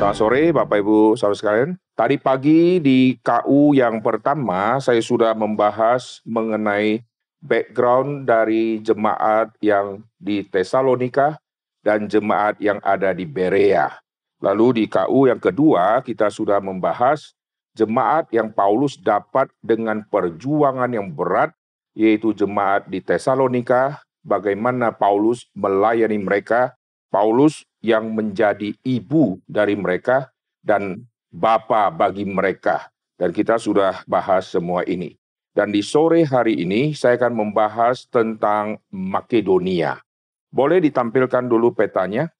Selamat sore Bapak Ibu saudara sekalian. Tadi pagi di KU yang pertama saya sudah membahas mengenai background dari jemaat yang di Tesalonika dan jemaat yang ada di Berea. Lalu di KU yang kedua kita sudah membahas jemaat yang Paulus dapat dengan perjuangan yang berat yaitu jemaat di Tesalonika, bagaimana Paulus melayani mereka, Paulus yang menjadi ibu dari mereka dan bapa bagi mereka. Dan kita sudah bahas semua ini. Dan di sore hari ini saya akan membahas tentang Makedonia. Boleh ditampilkan dulu petanya?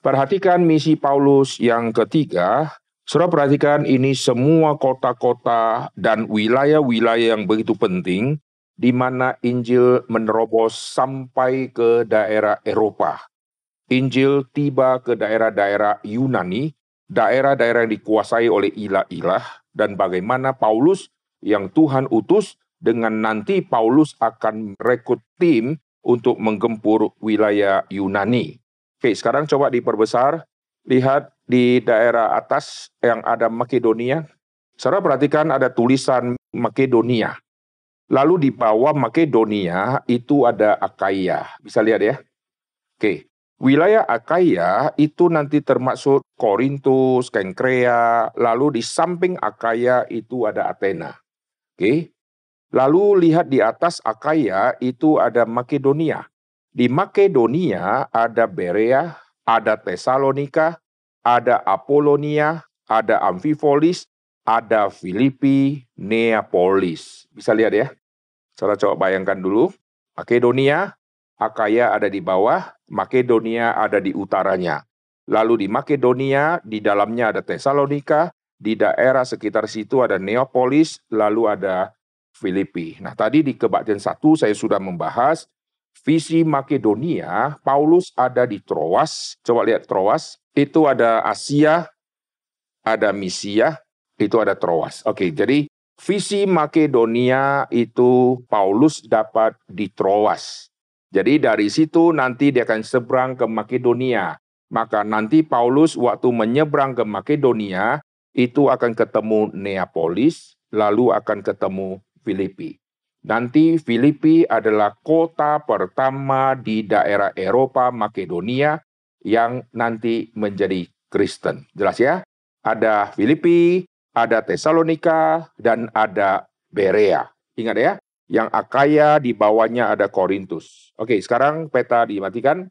Perhatikan misi Paulus yang ketiga. Saudara perhatikan ini semua kota-kota dan wilayah-wilayah yang begitu penting di mana Injil menerobos sampai ke daerah Eropa. Injil tiba ke daerah-daerah Yunani, daerah-daerah yang dikuasai oleh ilah-ilah, dan bagaimana Paulus yang Tuhan utus dengan nanti Paulus akan merekrut tim untuk menggempur wilayah Yunani. Oke, sekarang coba diperbesar. Lihat di daerah atas yang ada Makedonia. Saudara perhatikan ada tulisan Makedonia. Lalu di bawah Makedonia itu ada Akaya. Bisa lihat ya. Oke, Wilayah Akaya itu nanti termasuk Korintus, Kengkrea, lalu di samping Akaya itu ada Athena. Oke. Lalu lihat di atas Akaya itu ada Makedonia. Di Makedonia ada Berea, ada Tesalonika, ada Apolonia, ada Amphipolis, ada Filipi, Neapolis. Bisa lihat ya. Saya coba bayangkan dulu. Makedonia, Akaya ada di bawah, Makedonia ada di utaranya. Lalu di Makedonia, di dalamnya ada Tesalonika, di daerah sekitar situ ada Neapolis, lalu ada Filipi. Nah, tadi di kebaktian satu saya sudah membahas visi Makedonia, Paulus ada di Troas. Coba lihat Troas, itu ada Asia, ada Misia, itu ada Troas. Oke, jadi visi Makedonia itu Paulus dapat di Troas. Jadi dari situ nanti dia akan seberang ke Makedonia. Maka nanti Paulus waktu menyeberang ke Makedonia itu akan ketemu Neapolis, lalu akan ketemu Filipi. Nanti Filipi adalah kota pertama di daerah Eropa Makedonia yang nanti menjadi Kristen. Jelas ya? Ada Filipi, ada Tesalonika, dan ada Berea. Ingat ya, yang Akaya di bawahnya ada Korintus. Oke, sekarang peta dimatikan.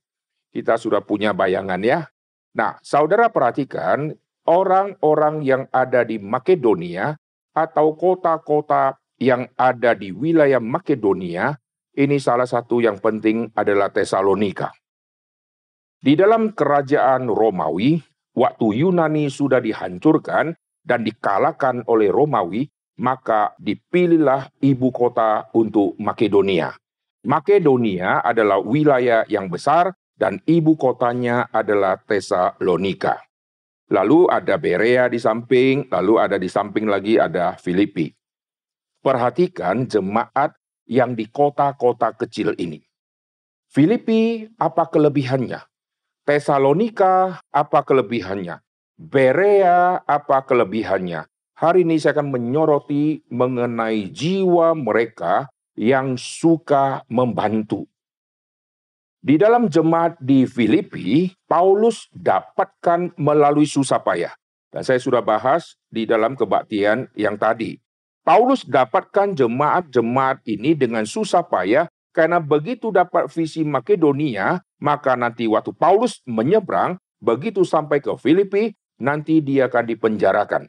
Kita sudah punya bayangan ya. Nah, saudara perhatikan orang-orang yang ada di Makedonia atau kota-kota yang ada di wilayah Makedonia, ini salah satu yang penting adalah Tesalonika. Di dalam kerajaan Romawi, waktu Yunani sudah dihancurkan dan dikalahkan oleh Romawi, maka dipilihlah ibu kota untuk Makedonia. Makedonia adalah wilayah yang besar dan ibu kotanya adalah Tesalonika. Lalu ada Berea di samping, lalu ada di samping lagi ada Filipi. Perhatikan jemaat yang di kota-kota kecil ini. Filipi apa kelebihannya? Tesalonika apa kelebihannya? Berea apa kelebihannya? Hari ini saya akan menyoroti mengenai jiwa mereka yang suka membantu. Di dalam jemaat di Filipi, Paulus dapatkan melalui susah payah. Dan saya sudah bahas di dalam kebaktian yang tadi. Paulus dapatkan jemaat-jemaat ini dengan susah payah karena begitu dapat visi Makedonia, maka nanti waktu Paulus menyeberang, begitu sampai ke Filipi, nanti dia akan dipenjarakan.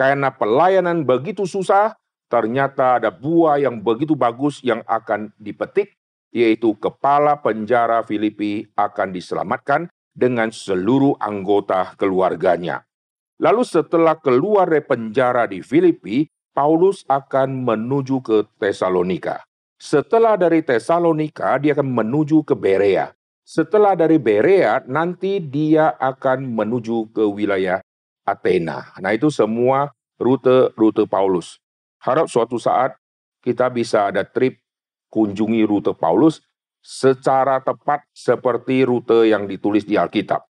Karena pelayanan begitu susah, ternyata ada buah yang begitu bagus yang akan dipetik, yaitu kepala penjara Filipi akan diselamatkan dengan seluruh anggota keluarganya. Lalu setelah keluar dari penjara di Filipi, Paulus akan menuju ke Tesalonika. Setelah dari Tesalonika, dia akan menuju ke Berea. Setelah dari Berea, nanti dia akan menuju ke wilayah Athena. Nah itu semua rute-rute Paulus. Harap suatu saat kita bisa ada trip kunjungi rute Paulus secara tepat seperti rute yang ditulis di Alkitab.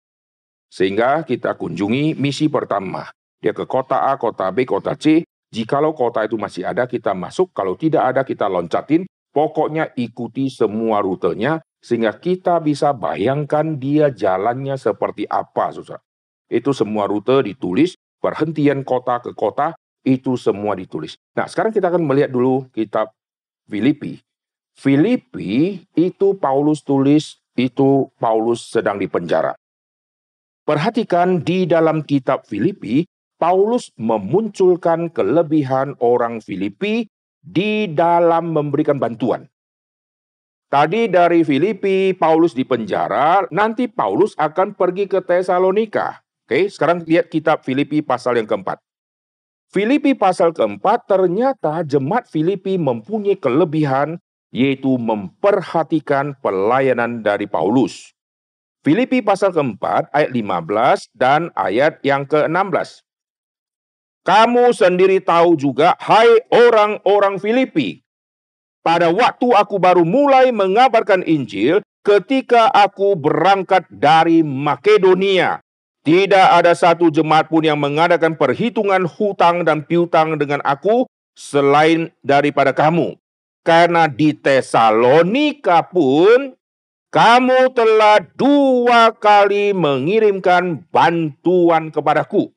Sehingga kita kunjungi misi pertama. Dia ke kota A, kota B, kota C. Jikalau kota itu masih ada, kita masuk. Kalau tidak ada, kita loncatin. Pokoknya ikuti semua rutenya sehingga kita bisa bayangkan dia jalannya seperti apa, susah. Itu semua rute ditulis, perhentian kota ke kota, itu semua ditulis. Nah, sekarang kita akan melihat dulu kitab Filipi. Filipi itu Paulus tulis, itu Paulus sedang dipenjara. Perhatikan di dalam kitab Filipi, Paulus memunculkan kelebihan orang Filipi di dalam memberikan bantuan. Tadi dari Filipi, Paulus di penjara, nanti Paulus akan pergi ke Tesalonika. Oke, sekarang lihat kitab Filipi pasal yang keempat. Filipi pasal keempat, ternyata jemaat Filipi mempunyai kelebihan, yaitu memperhatikan pelayanan dari Paulus. Filipi pasal keempat, ayat 15 dan ayat yang ke-16. Kamu sendiri tahu juga, hai orang-orang Filipi, pada waktu aku baru mulai mengabarkan Injil, ketika aku berangkat dari Makedonia, tidak ada satu jemaat pun yang mengadakan perhitungan hutang dan piutang dengan aku selain daripada kamu. Karena di Tesalonika pun kamu telah dua kali mengirimkan bantuan kepadaku.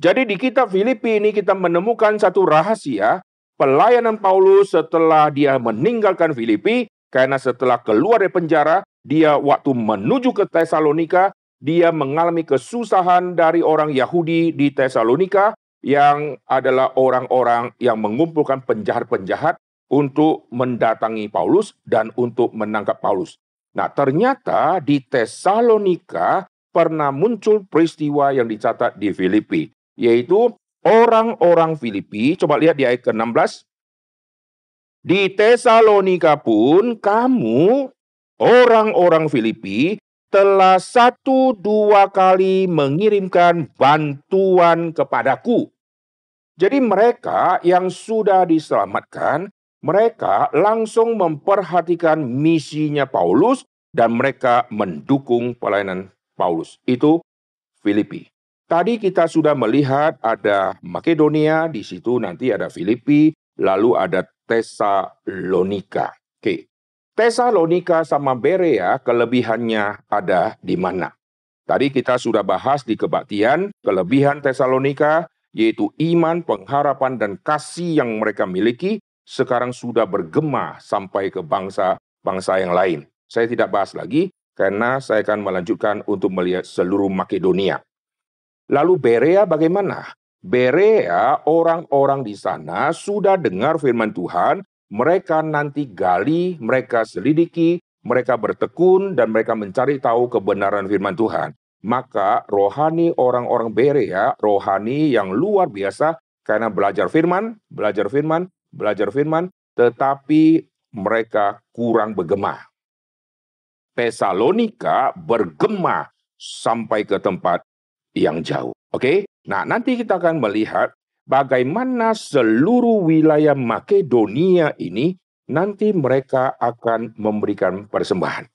Jadi di kitab Filipi ini kita menemukan satu rahasia pelayanan Paulus setelah dia meninggalkan Filipi karena setelah keluar dari penjara dia waktu menuju ke Tesalonika dia mengalami kesusahan dari orang Yahudi di Tesalonika yang adalah orang-orang yang mengumpulkan penjahat-penjahat untuk mendatangi Paulus dan untuk menangkap Paulus. Nah, ternyata di Tesalonika pernah muncul peristiwa yang dicatat di Filipi yaitu orang-orang Filipi. Coba lihat di ayat ke-16. Di Tesalonika pun kamu, orang-orang Filipi, telah satu dua kali mengirimkan bantuan kepadaku. Jadi mereka yang sudah diselamatkan, mereka langsung memperhatikan misinya Paulus dan mereka mendukung pelayanan Paulus. Itu Filipi. Tadi kita sudah melihat ada Makedonia, di situ nanti ada Filipi, lalu ada Tesalonika. Oke. Tesalonika sama Berea kelebihannya ada di mana? Tadi kita sudah bahas di kebaktian kelebihan Tesalonika yaitu iman, pengharapan dan kasih yang mereka miliki sekarang sudah bergema sampai ke bangsa-bangsa yang lain. Saya tidak bahas lagi karena saya akan melanjutkan untuk melihat seluruh Makedonia. Lalu Berea bagaimana? Berea, orang-orang di sana sudah dengar firman Tuhan, mereka nanti gali, mereka selidiki, mereka bertekun, dan mereka mencari tahu kebenaran firman Tuhan. Maka rohani orang-orang Berea, rohani yang luar biasa, karena belajar firman, belajar firman, belajar firman, tetapi mereka kurang bergema. Tesalonika bergema sampai ke tempat yang jauh. Oke, nah nanti kita akan melihat bagaimana seluruh wilayah Makedonia ini nanti mereka akan memberikan persembahan.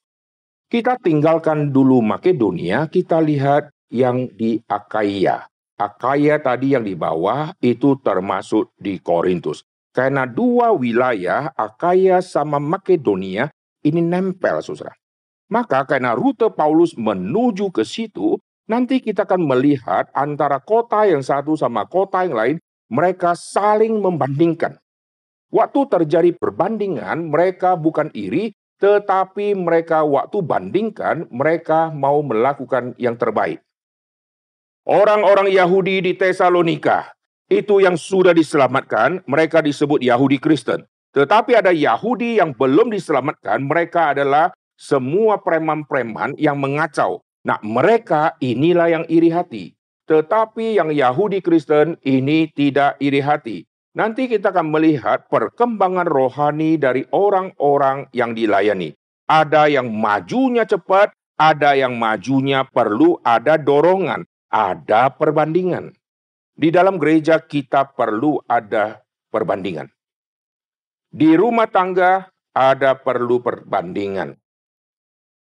Kita tinggalkan dulu Makedonia, kita lihat yang di Akaya. Akaya tadi yang di bawah itu termasuk di Korintus. Karena dua wilayah, Akaya sama Makedonia, ini nempel, saudara. Maka karena rute Paulus menuju ke situ, Nanti kita akan melihat antara kota yang satu sama kota yang lain, mereka saling membandingkan. Waktu terjadi perbandingan, mereka bukan iri, tetapi mereka waktu bandingkan, mereka mau melakukan yang terbaik. Orang-orang Yahudi di Tesalonika, itu yang sudah diselamatkan, mereka disebut Yahudi Kristen. Tetapi ada Yahudi yang belum diselamatkan, mereka adalah semua preman-preman yang mengacau. Nah, mereka inilah yang iri hati. Tetapi yang Yahudi Kristen ini tidak iri hati. Nanti kita akan melihat perkembangan rohani dari orang-orang yang dilayani. Ada yang majunya cepat, ada yang majunya perlu ada dorongan, ada perbandingan. Di dalam gereja kita perlu ada perbandingan. Di rumah tangga ada perlu perbandingan.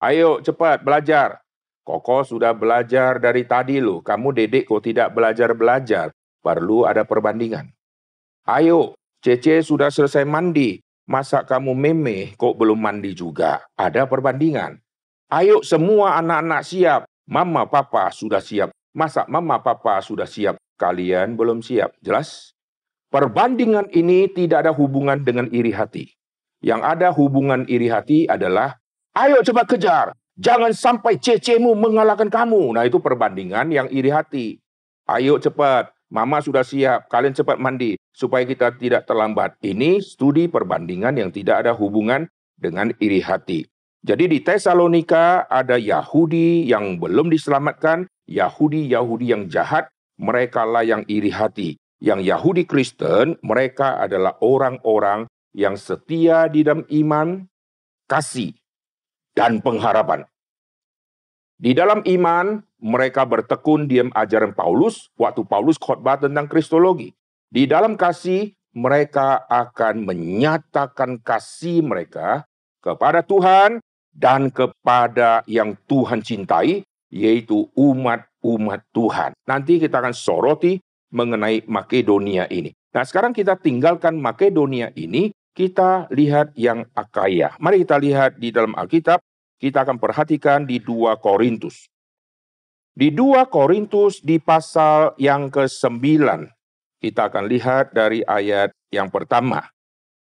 Ayo cepat belajar. Koko sudah belajar dari tadi loh. Kamu dedek kok tidak belajar-belajar. Perlu ada perbandingan. Ayo, Cece sudah selesai mandi. Masa kamu meme kok belum mandi juga? Ada perbandingan. Ayo semua anak-anak siap. Mama papa sudah siap. Masa mama papa sudah siap? Kalian belum siap. Jelas? Perbandingan ini tidak ada hubungan dengan iri hati. Yang ada hubungan iri hati adalah, ayo cepat kejar, jangan sampai cecemu mengalahkan kamu. Nah itu perbandingan yang iri hati. Ayo cepat, mama sudah siap, kalian cepat mandi, supaya kita tidak terlambat. Ini studi perbandingan yang tidak ada hubungan dengan iri hati. Jadi di Tesalonika ada Yahudi yang belum diselamatkan, Yahudi-Yahudi yang jahat, mereka lah yang iri hati. Yang Yahudi Kristen, mereka adalah orang-orang yang setia di dalam iman, kasih, dan pengharapan. Di dalam iman, mereka bertekun diam ajaran Paulus waktu Paulus khotbah tentang kristologi. Di dalam kasih, mereka akan menyatakan kasih mereka kepada Tuhan dan kepada yang Tuhan cintai, yaitu umat-umat Tuhan. Nanti kita akan soroti mengenai Makedonia ini. Nah, sekarang kita tinggalkan Makedonia ini kita lihat yang Akaya. Mari kita lihat di dalam Alkitab, kita akan perhatikan di 2 Korintus. Di 2 Korintus di pasal yang ke-9, kita akan lihat dari ayat yang pertama.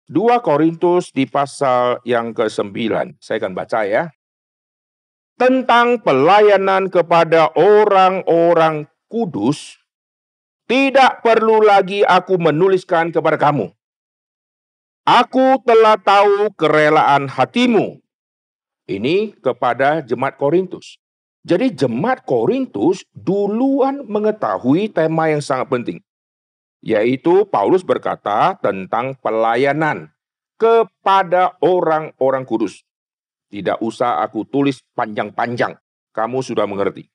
2 Korintus di pasal yang ke-9. Saya akan baca ya. Tentang pelayanan kepada orang-orang kudus, tidak perlu lagi aku menuliskan kepada kamu Aku telah tahu kerelaan hatimu. Ini kepada jemaat Korintus. Jadi jemaat Korintus duluan mengetahui tema yang sangat penting. Yaitu Paulus berkata tentang pelayanan kepada orang-orang kudus. Tidak usah aku tulis panjang-panjang. Kamu sudah mengerti.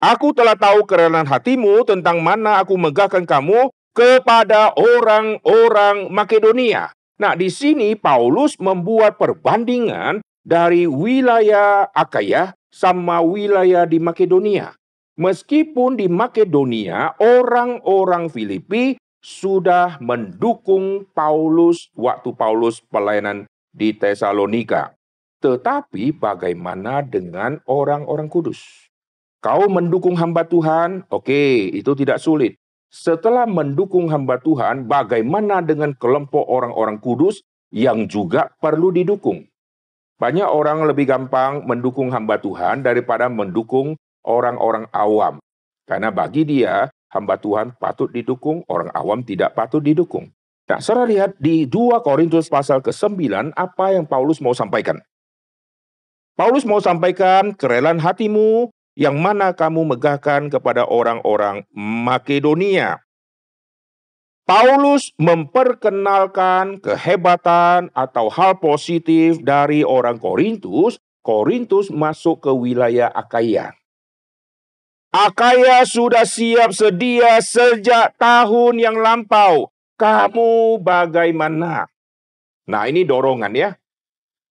Aku telah tahu kerelaan hatimu tentang mana aku megahkan kamu kepada orang-orang Makedonia. Nah, di sini Paulus membuat perbandingan dari wilayah Akaya sama wilayah di Makedonia. Meskipun di Makedonia orang-orang Filipi sudah mendukung Paulus waktu Paulus pelayanan di Tesalonika. Tetapi bagaimana dengan orang-orang kudus? Kau mendukung hamba Tuhan, oke, itu tidak sulit. Setelah mendukung hamba Tuhan, bagaimana dengan kelompok orang-orang kudus yang juga perlu didukung? Banyak orang lebih gampang mendukung hamba Tuhan daripada mendukung orang-orang awam. Karena bagi dia, hamba Tuhan patut didukung, orang awam tidak patut didukung. Nah, saudara lihat di 2 Korintus pasal ke-9 apa yang Paulus mau sampaikan. Paulus mau sampaikan kerelaan hatimu yang mana kamu megahkan kepada orang-orang Makedonia. Paulus memperkenalkan kehebatan atau hal positif dari orang Korintus. Korintus masuk ke wilayah Akaya. Akaya sudah siap sedia sejak tahun yang lampau. Kamu bagaimana? Nah, ini dorongan ya.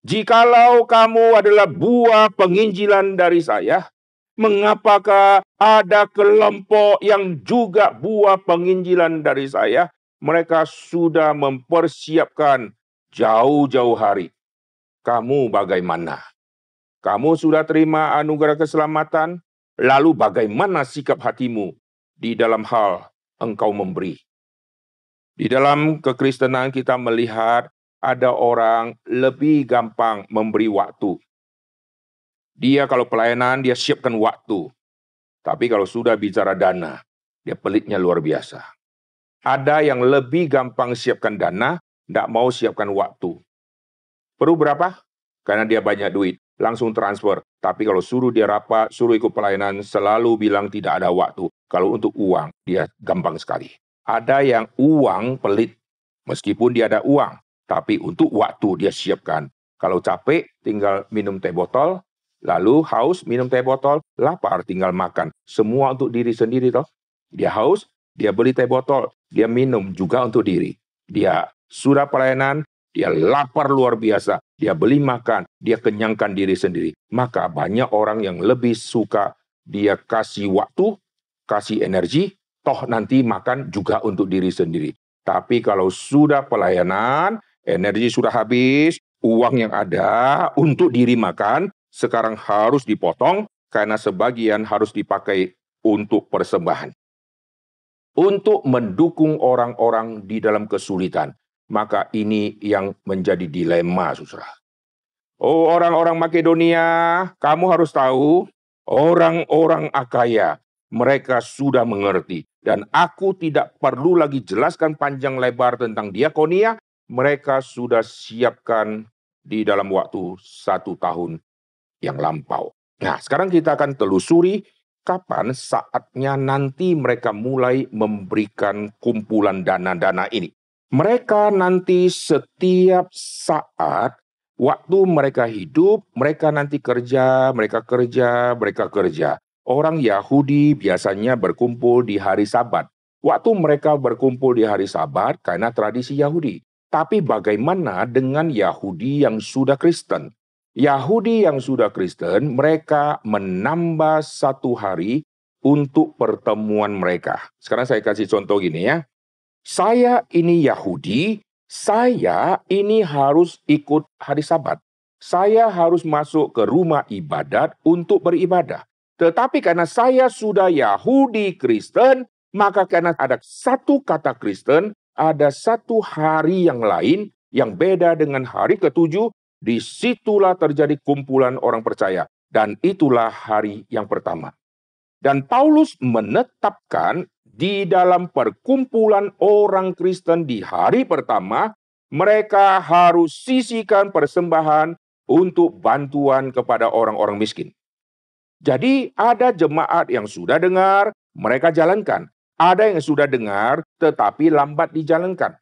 Jikalau kamu adalah buah penginjilan dari saya, Mengapakah ada kelompok yang juga buah penginjilan dari saya? Mereka sudah mempersiapkan jauh-jauh hari. Kamu bagaimana? Kamu sudah terima anugerah keselamatan? Lalu bagaimana sikap hatimu di dalam hal engkau memberi? Di dalam kekristenan kita melihat ada orang lebih gampang memberi waktu dia kalau pelayanan, dia siapkan waktu. Tapi kalau sudah bicara dana, dia pelitnya luar biasa. Ada yang lebih gampang siapkan dana, tidak mau siapkan waktu. Perlu berapa? Karena dia banyak duit, langsung transfer. Tapi kalau suruh dia rapat, suruh ikut pelayanan, selalu bilang tidak ada waktu. Kalau untuk uang, dia gampang sekali. Ada yang uang pelit, meskipun dia ada uang. Tapi untuk waktu dia siapkan. Kalau capek, tinggal minum teh botol, Lalu haus minum teh botol, lapar tinggal makan. Semua untuk diri sendiri toh. Dia haus, dia beli teh botol, dia minum juga untuk diri. Dia sudah pelayanan, dia lapar luar biasa, dia beli makan, dia kenyangkan diri sendiri. Maka banyak orang yang lebih suka dia kasih waktu, kasih energi, toh nanti makan juga untuk diri sendiri. Tapi kalau sudah pelayanan, energi sudah habis, uang yang ada untuk diri makan sekarang harus dipotong karena sebagian harus dipakai untuk persembahan. Untuk mendukung orang-orang di dalam kesulitan. Maka ini yang menjadi dilema, saudara. Oh orang-orang Makedonia, kamu harus tahu, orang-orang Akaya, mereka sudah mengerti. Dan aku tidak perlu lagi jelaskan panjang lebar tentang diakonia, mereka sudah siapkan di dalam waktu satu tahun yang lampau. Nah, sekarang kita akan telusuri kapan saatnya nanti mereka mulai memberikan kumpulan dana-dana ini. Mereka nanti setiap saat waktu mereka hidup, mereka nanti kerja, mereka kerja, mereka kerja. Orang Yahudi biasanya berkumpul di hari Sabat. Waktu mereka berkumpul di hari Sabat karena tradisi Yahudi. Tapi bagaimana dengan Yahudi yang sudah Kristen? Yahudi yang sudah Kristen, mereka menambah satu hari untuk pertemuan mereka. Sekarang saya kasih contoh gini ya. Saya ini Yahudi, saya ini harus ikut hari Sabat. Saya harus masuk ke rumah ibadat untuk beribadah. Tetapi karena saya sudah Yahudi Kristen, maka karena ada satu kata Kristen, ada satu hari yang lain yang beda dengan hari ketujuh, di situlah terjadi kumpulan orang percaya. Dan itulah hari yang pertama. Dan Paulus menetapkan di dalam perkumpulan orang Kristen di hari pertama, mereka harus sisihkan persembahan untuk bantuan kepada orang-orang miskin. Jadi ada jemaat yang sudah dengar, mereka jalankan. Ada yang sudah dengar tetapi lambat dijalankan.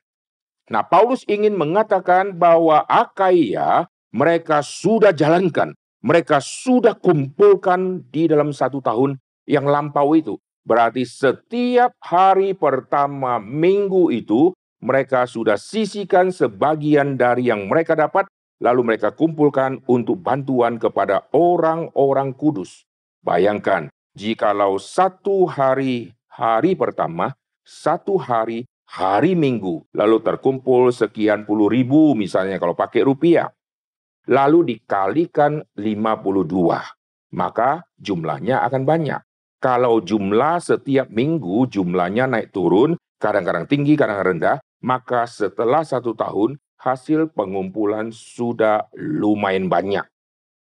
Nah, Paulus ingin mengatakan bahwa Akaya mereka sudah jalankan, mereka sudah kumpulkan di dalam satu tahun yang lampau itu. Berarti setiap hari pertama minggu itu mereka sudah sisihkan sebagian dari yang mereka dapat, lalu mereka kumpulkan untuk bantuan kepada orang-orang kudus. Bayangkan, jikalau satu hari hari pertama, satu hari, hari minggu, lalu terkumpul sekian puluh ribu misalnya kalau pakai rupiah. Lalu dikalikan 52, maka jumlahnya akan banyak. Kalau jumlah setiap minggu jumlahnya naik turun, kadang-kadang tinggi, kadang-kadang rendah, maka setelah satu tahun hasil pengumpulan sudah lumayan banyak.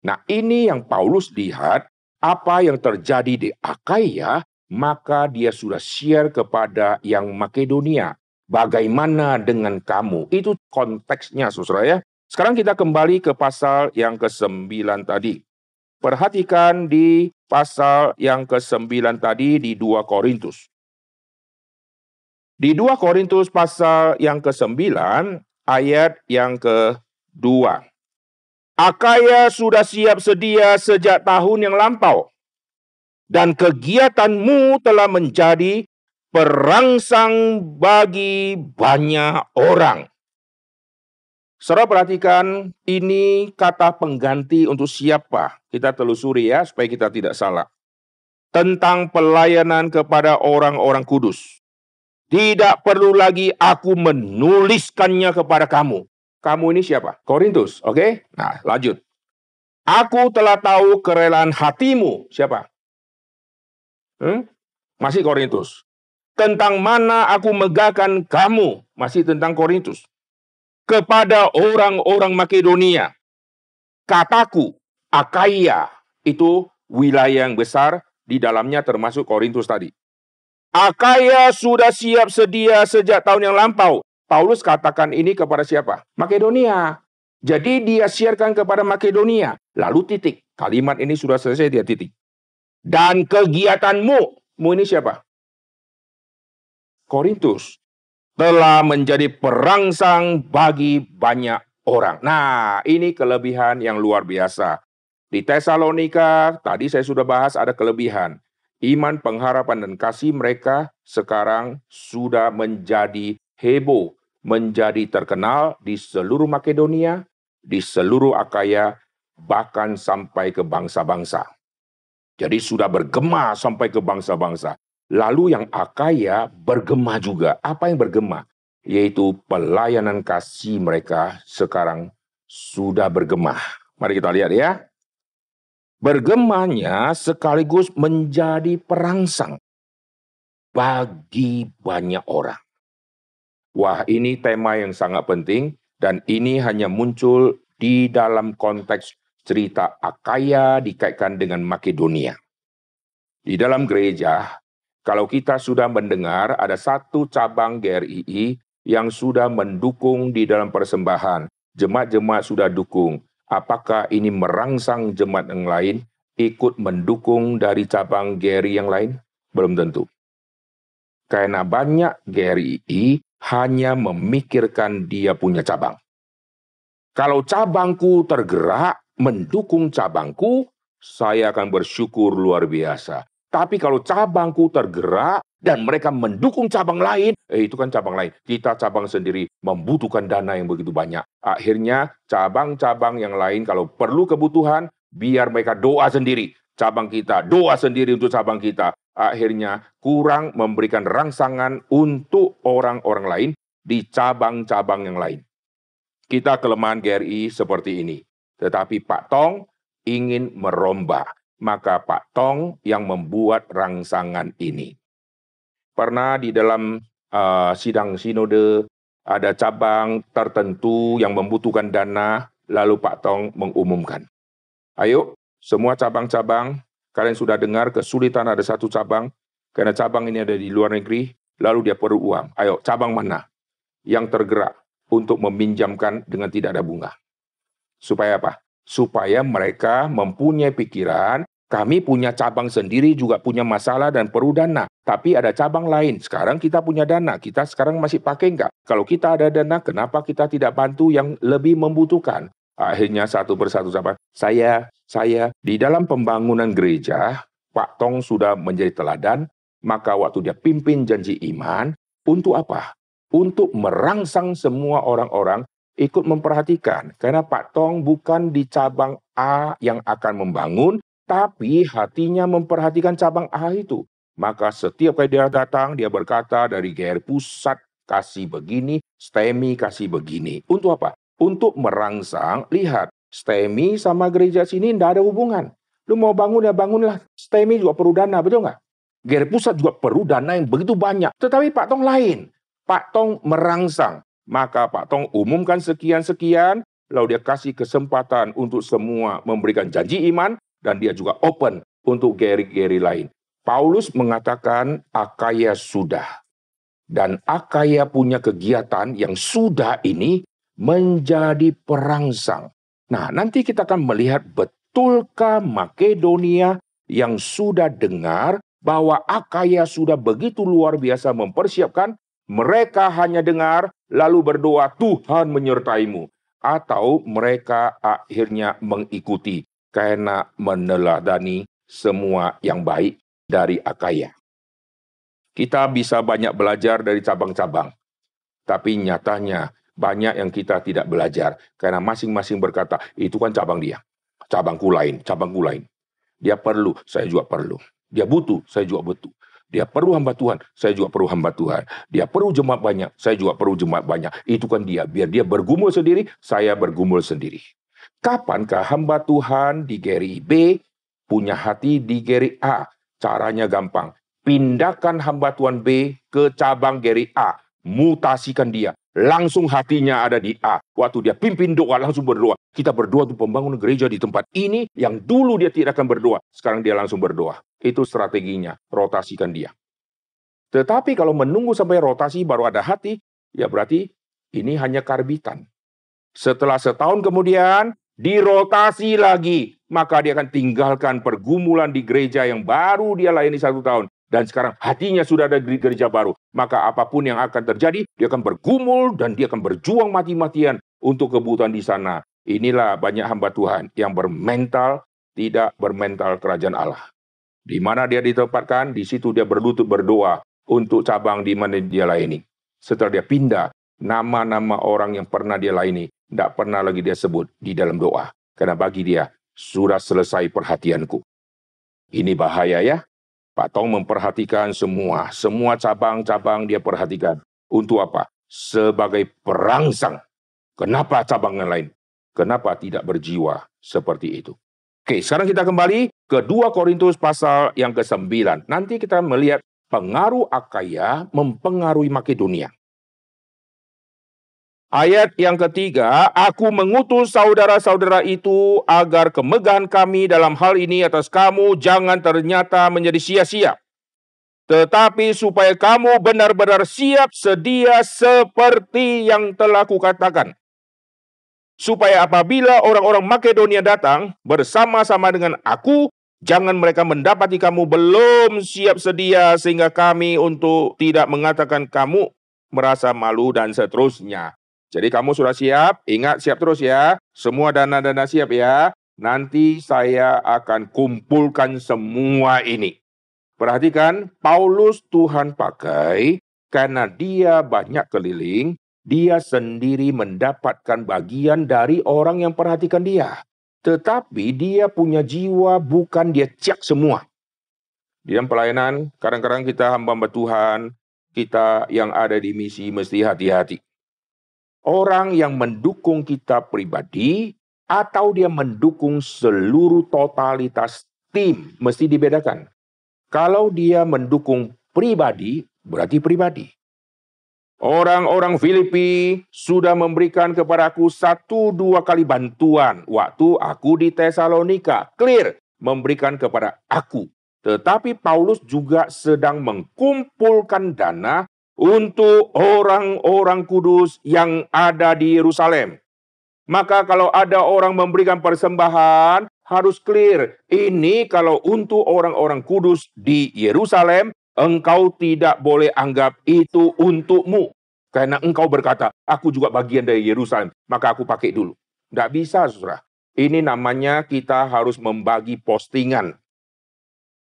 Nah ini yang Paulus lihat apa yang terjadi di Akaya maka dia sudah share kepada yang Makedonia. Bagaimana dengan kamu? Itu konteksnya, saudara ya. Sekarang kita kembali ke pasal yang ke-9 tadi. Perhatikan di pasal yang ke-9 tadi di 2 Korintus. Di 2 Korintus pasal yang ke-9 ayat yang ke-2. Akaya sudah siap sedia sejak tahun yang lampau dan kegiatanmu telah menjadi perangsang bagi banyak orang. Saudara perhatikan, ini kata pengganti untuk siapa? Kita telusuri ya, supaya kita tidak salah. Tentang pelayanan kepada orang-orang kudus. Tidak perlu lagi aku menuliskannya kepada kamu. Kamu ini siapa? Korintus, oke? Okay? Nah, lanjut. Aku telah tahu kerelaan hatimu. Siapa? Hmm? Masih Korintus. Tentang mana aku megahkan kamu. Masih tentang Korintus. Kepada orang-orang Makedonia. Kataku, Akaya, itu wilayah yang besar, di dalamnya termasuk Korintus tadi. Akaya sudah siap sedia sejak tahun yang lampau. Paulus katakan ini kepada siapa? Makedonia. Jadi dia siarkan kepada Makedonia. Lalu titik. Kalimat ini sudah selesai, dia titik dan kegiatanmu. Mu ini siapa? Korintus telah menjadi perangsang bagi banyak orang. Nah, ini kelebihan yang luar biasa. Di Tesalonika, tadi saya sudah bahas ada kelebihan. Iman, pengharapan, dan kasih mereka sekarang sudah menjadi heboh. menjadi terkenal di seluruh Makedonia, di seluruh Akaya, bahkan sampai ke bangsa-bangsa. Jadi sudah bergema sampai ke bangsa-bangsa. Lalu yang Akaya bergema juga. Apa yang bergema? Yaitu pelayanan kasih mereka sekarang sudah bergema. Mari kita lihat ya. Bergemanya sekaligus menjadi perangsang bagi banyak orang. Wah, ini tema yang sangat penting dan ini hanya muncul di dalam konteks cerita Akaya dikaitkan dengan Makedonia. Di dalam gereja, kalau kita sudah mendengar ada satu cabang GRII yang sudah mendukung di dalam persembahan, jemaat-jemaat sudah dukung, apakah ini merangsang jemaat yang lain ikut mendukung dari cabang GRI yang lain? Belum tentu. Karena banyak GRI hanya memikirkan dia punya cabang. Kalau cabangku tergerak, mendukung cabangku, saya akan bersyukur luar biasa. Tapi kalau cabangku tergerak dan mereka mendukung cabang lain, eh itu kan cabang lain. Kita cabang sendiri membutuhkan dana yang begitu banyak. Akhirnya cabang-cabang yang lain kalau perlu kebutuhan, biar mereka doa sendiri. Cabang kita, doa sendiri untuk cabang kita. Akhirnya kurang memberikan rangsangan untuk orang-orang lain di cabang-cabang yang lain. Kita kelemahan GRI seperti ini. Tetapi Pak Tong ingin merombak. Maka Pak Tong yang membuat rangsangan ini. Pernah di dalam uh, sidang sinode ada cabang tertentu yang membutuhkan dana, lalu Pak Tong mengumumkan. Ayo, semua cabang-cabang, kalian sudah dengar kesulitan ada satu cabang, karena cabang ini ada di luar negeri, lalu dia perlu uang. Ayo, cabang mana yang tergerak untuk meminjamkan dengan tidak ada bunga? Supaya apa? supaya mereka mempunyai pikiran kami punya cabang sendiri juga punya masalah dan perlu dana. Tapi ada cabang lain. Sekarang kita punya dana. Kita sekarang masih pakai enggak? Kalau kita ada dana, kenapa kita tidak bantu yang lebih membutuhkan? Akhirnya satu persatu sahabat. Saya, saya di dalam pembangunan gereja, Pak Tong sudah menjadi teladan. Maka waktu dia pimpin janji iman, untuk apa? Untuk merangsang semua orang-orang ikut memperhatikan. Karena Pak Tong bukan di cabang A yang akan membangun, tapi hatinya memperhatikan cabang A itu. Maka setiap kali dia datang, dia berkata dari GR pusat kasih begini, STEMI kasih begini. Untuk apa? Untuk merangsang, lihat, STEMI sama gereja sini tidak ada hubungan. Lu mau bangun ya bangunlah. STEMI juga perlu dana, betul nggak? GR pusat juga perlu dana yang begitu banyak. Tetapi Pak Tong lain. Pak Tong merangsang. Maka Pak Tong umumkan sekian-sekian, lalu dia kasih kesempatan untuk semua memberikan janji iman, dan dia juga open untuk geri-geri lain. Paulus mengatakan Akaya sudah. Dan Akaya punya kegiatan yang sudah ini menjadi perangsang. Nah, nanti kita akan melihat betulkah Makedonia yang sudah dengar bahwa Akaya sudah begitu luar biasa mempersiapkan mereka hanya dengar lalu berdoa Tuhan menyertaimu. Atau mereka akhirnya mengikuti karena meneladani semua yang baik dari Akaya. Kita bisa banyak belajar dari cabang-cabang. Tapi nyatanya banyak yang kita tidak belajar. Karena masing-masing berkata, itu kan cabang dia. Cabangku lain, cabangku lain. Dia perlu, saya juga perlu. Dia butuh, saya juga butuh. Dia perlu hamba Tuhan, saya juga perlu hamba Tuhan. Dia perlu jemaat banyak, saya juga perlu jemaat banyak. Itu kan dia. Biar dia bergumul sendiri, saya bergumul sendiri. Kapankah hamba Tuhan di Geri B punya hati di Geri A? Caranya gampang. Pindahkan hamba Tuhan B ke cabang Geri A. Mutasikan dia. Langsung hatinya ada di A. Waktu dia pimpin doa, langsung berdoa. Kita berdoa untuk pembangunan gereja di tempat ini yang dulu dia tidak akan berdoa. Sekarang dia langsung berdoa. Itu strateginya, rotasikan dia. Tetapi kalau menunggu sampai rotasi baru ada hati, ya berarti ini hanya karbitan. Setelah setahun kemudian, dirotasi lagi. Maka dia akan tinggalkan pergumulan di gereja yang baru dia layani satu tahun. Dan sekarang hatinya sudah ada di gereja baru. Maka apa pun yang akan terjadi, dia akan bergumul dan dia akan berjuang mati-matian untuk kebutuhan di sana. Inilah banyak hamba Tuhan yang bermental, tidak bermental kerajaan Allah. Di mana dia ditempatkan, di situ dia berlutut berdoa untuk cabang di mana dia layani. Setelah dia pindah, nama-nama orang yang pernah dia layani, tidak pernah lagi dia sebut di dalam doa. Karena bagi dia, sudah selesai perhatianku. Ini bahaya ya. Pak Tong memperhatikan semua, semua cabang-cabang dia perhatikan. Untuk apa? Sebagai perangsang. Kenapa cabang yang lain? Kenapa tidak berjiwa seperti itu? Oke, sekarang kita kembali ke 2 Korintus pasal yang ke-9. Nanti kita melihat pengaruh Akaya mempengaruhi Makedonia. Ayat yang ketiga, aku mengutus saudara-saudara itu agar kemegahan kami dalam hal ini atas kamu jangan ternyata menjadi sia-sia. Tetapi supaya kamu benar-benar siap sedia seperti yang telah kukatakan. Supaya apabila orang-orang Makedonia datang bersama-sama dengan aku, jangan mereka mendapati kamu belum siap sedia sehingga kami untuk tidak mengatakan kamu merasa malu dan seterusnya. Jadi kamu sudah siap? Ingat siap terus ya. Semua dana-dana siap ya. Nanti saya akan kumpulkan semua ini. Perhatikan, Paulus Tuhan pakai karena dia banyak keliling, dia sendiri mendapatkan bagian dari orang yang perhatikan dia. Tetapi dia punya jiwa bukan dia cek semua. Di dalam pelayanan, kadang-kadang kita hamba Tuhan, kita yang ada di misi mesti hati-hati orang yang mendukung kita pribadi atau dia mendukung seluruh totalitas tim mesti dibedakan. Kalau dia mendukung pribadi, berarti pribadi. Orang-orang Filipi sudah memberikan kepadaku satu dua kali bantuan waktu aku di Tesalonika. Clear, memberikan kepada aku. Tetapi Paulus juga sedang mengkumpulkan dana untuk orang-orang kudus yang ada di Yerusalem. Maka kalau ada orang memberikan persembahan, harus clear. Ini kalau untuk orang-orang kudus di Yerusalem, engkau tidak boleh anggap itu untukmu. Karena engkau berkata, aku juga bagian dari Yerusalem, maka aku pakai dulu. Tidak bisa, saudara. Ini namanya kita harus membagi postingan.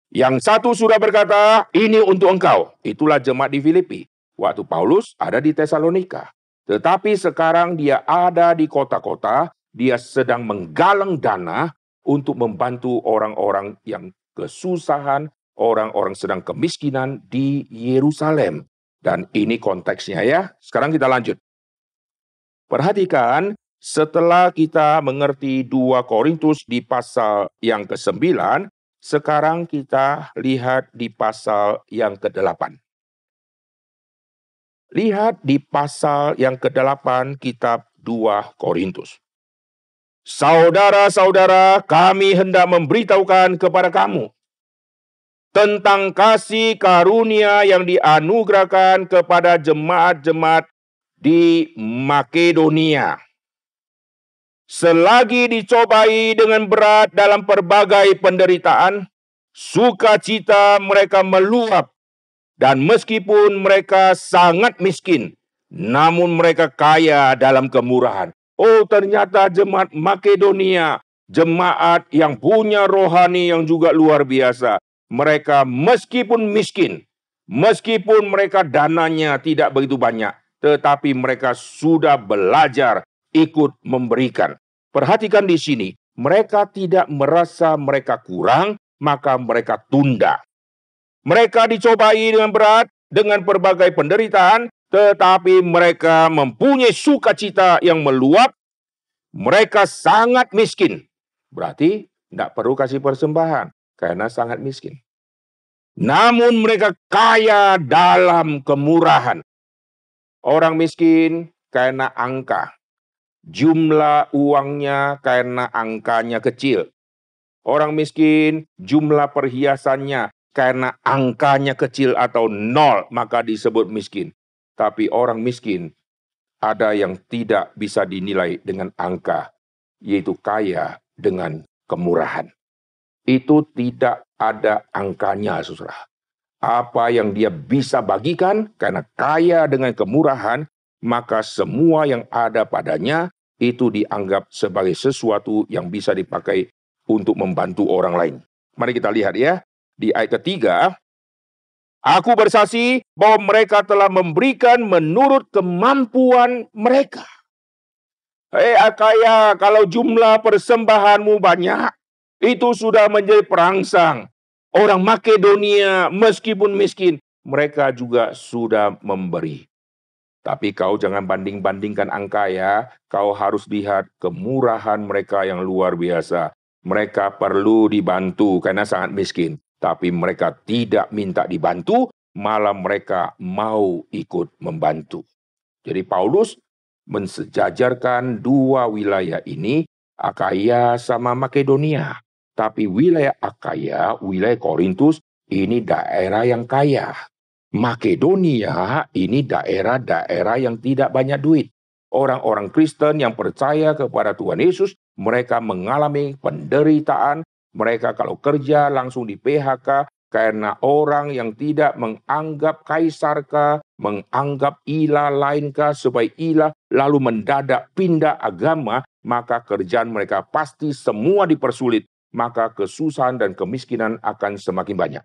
Yang satu sudah berkata, ini untuk engkau. Itulah jemaat di Filipi. Waktu Paulus ada di Tesalonika. Tetapi sekarang dia ada di kota-kota, dia sedang menggalang dana untuk membantu orang-orang yang kesusahan, orang-orang sedang kemiskinan di Yerusalem. Dan ini konteksnya ya. Sekarang kita lanjut. Perhatikan, setelah kita mengerti 2 Korintus di pasal yang ke-9, sekarang kita lihat di pasal yang ke-8. Lihat di pasal yang ke-8 kitab 2 Korintus. Saudara-saudara, kami hendak memberitahukan kepada kamu tentang kasih karunia yang dianugerahkan kepada jemaat-jemaat di Makedonia. Selagi dicobai dengan berat dalam berbagai penderitaan, sukacita mereka meluap dan meskipun mereka sangat miskin, namun mereka kaya dalam kemurahan. Oh, ternyata jemaat Makedonia, jemaat yang punya rohani yang juga luar biasa. Mereka meskipun miskin, meskipun mereka dananya tidak begitu banyak, tetapi mereka sudah belajar ikut memberikan. Perhatikan di sini, mereka tidak merasa mereka kurang, maka mereka tunda. Mereka dicobai dengan berat, dengan berbagai penderitaan, tetapi mereka mempunyai sukacita yang meluap. Mereka sangat miskin. Berarti tidak perlu kasih persembahan karena sangat miskin. Namun mereka kaya dalam kemurahan. Orang miskin karena angka. Jumlah uangnya karena angkanya kecil. Orang miskin jumlah perhiasannya karena angkanya kecil atau nol, maka disebut miskin. Tapi orang miskin ada yang tidak bisa dinilai dengan angka, yaitu kaya dengan kemurahan. Itu tidak ada angkanya, saudara. Apa yang dia bisa bagikan karena kaya dengan kemurahan, maka semua yang ada padanya itu dianggap sebagai sesuatu yang bisa dipakai untuk membantu orang lain. Mari kita lihat ya, di ayat ketiga, Aku bersaksi bahwa mereka telah memberikan menurut kemampuan mereka. Hei Akaya, kalau jumlah persembahanmu banyak, itu sudah menjadi perangsang. Orang Makedonia meskipun miskin, mereka juga sudah memberi. Tapi kau jangan banding-bandingkan angka ya. Kau harus lihat kemurahan mereka yang luar biasa. Mereka perlu dibantu karena sangat miskin tapi mereka tidak minta dibantu, malah mereka mau ikut membantu. Jadi Paulus mensejajarkan dua wilayah ini, Akaya sama Makedonia. Tapi wilayah Akaya, wilayah Korintus, ini daerah yang kaya. Makedonia ini daerah-daerah yang tidak banyak duit. Orang-orang Kristen yang percaya kepada Tuhan Yesus, mereka mengalami penderitaan, mereka kalau kerja langsung di PHK karena orang yang tidak menganggap kaisarkah, menganggap ilah lainkah supaya ilah lalu mendadak pindah agama, maka kerjaan mereka pasti semua dipersulit, maka kesusahan dan kemiskinan akan semakin banyak.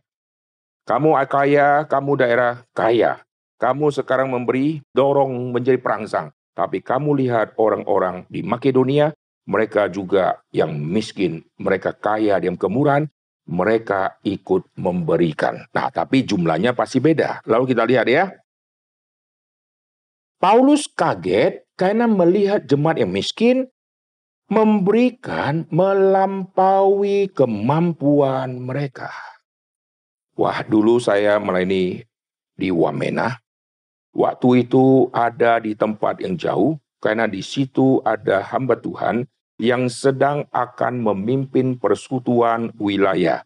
Kamu kaya, kamu daerah kaya. Kamu sekarang memberi, dorong menjadi perangsang. Tapi kamu lihat orang-orang di Makedonia, mereka juga yang miskin, mereka kaya yang kemurahan, mereka ikut memberikan. Nah, tapi jumlahnya pasti beda. Lalu kita lihat ya. Paulus kaget karena melihat jemaat yang miskin memberikan melampaui kemampuan mereka. Wah, dulu saya melayani di Wamena. Waktu itu ada di tempat yang jauh, karena di situ ada hamba Tuhan yang sedang akan memimpin persekutuan wilayah.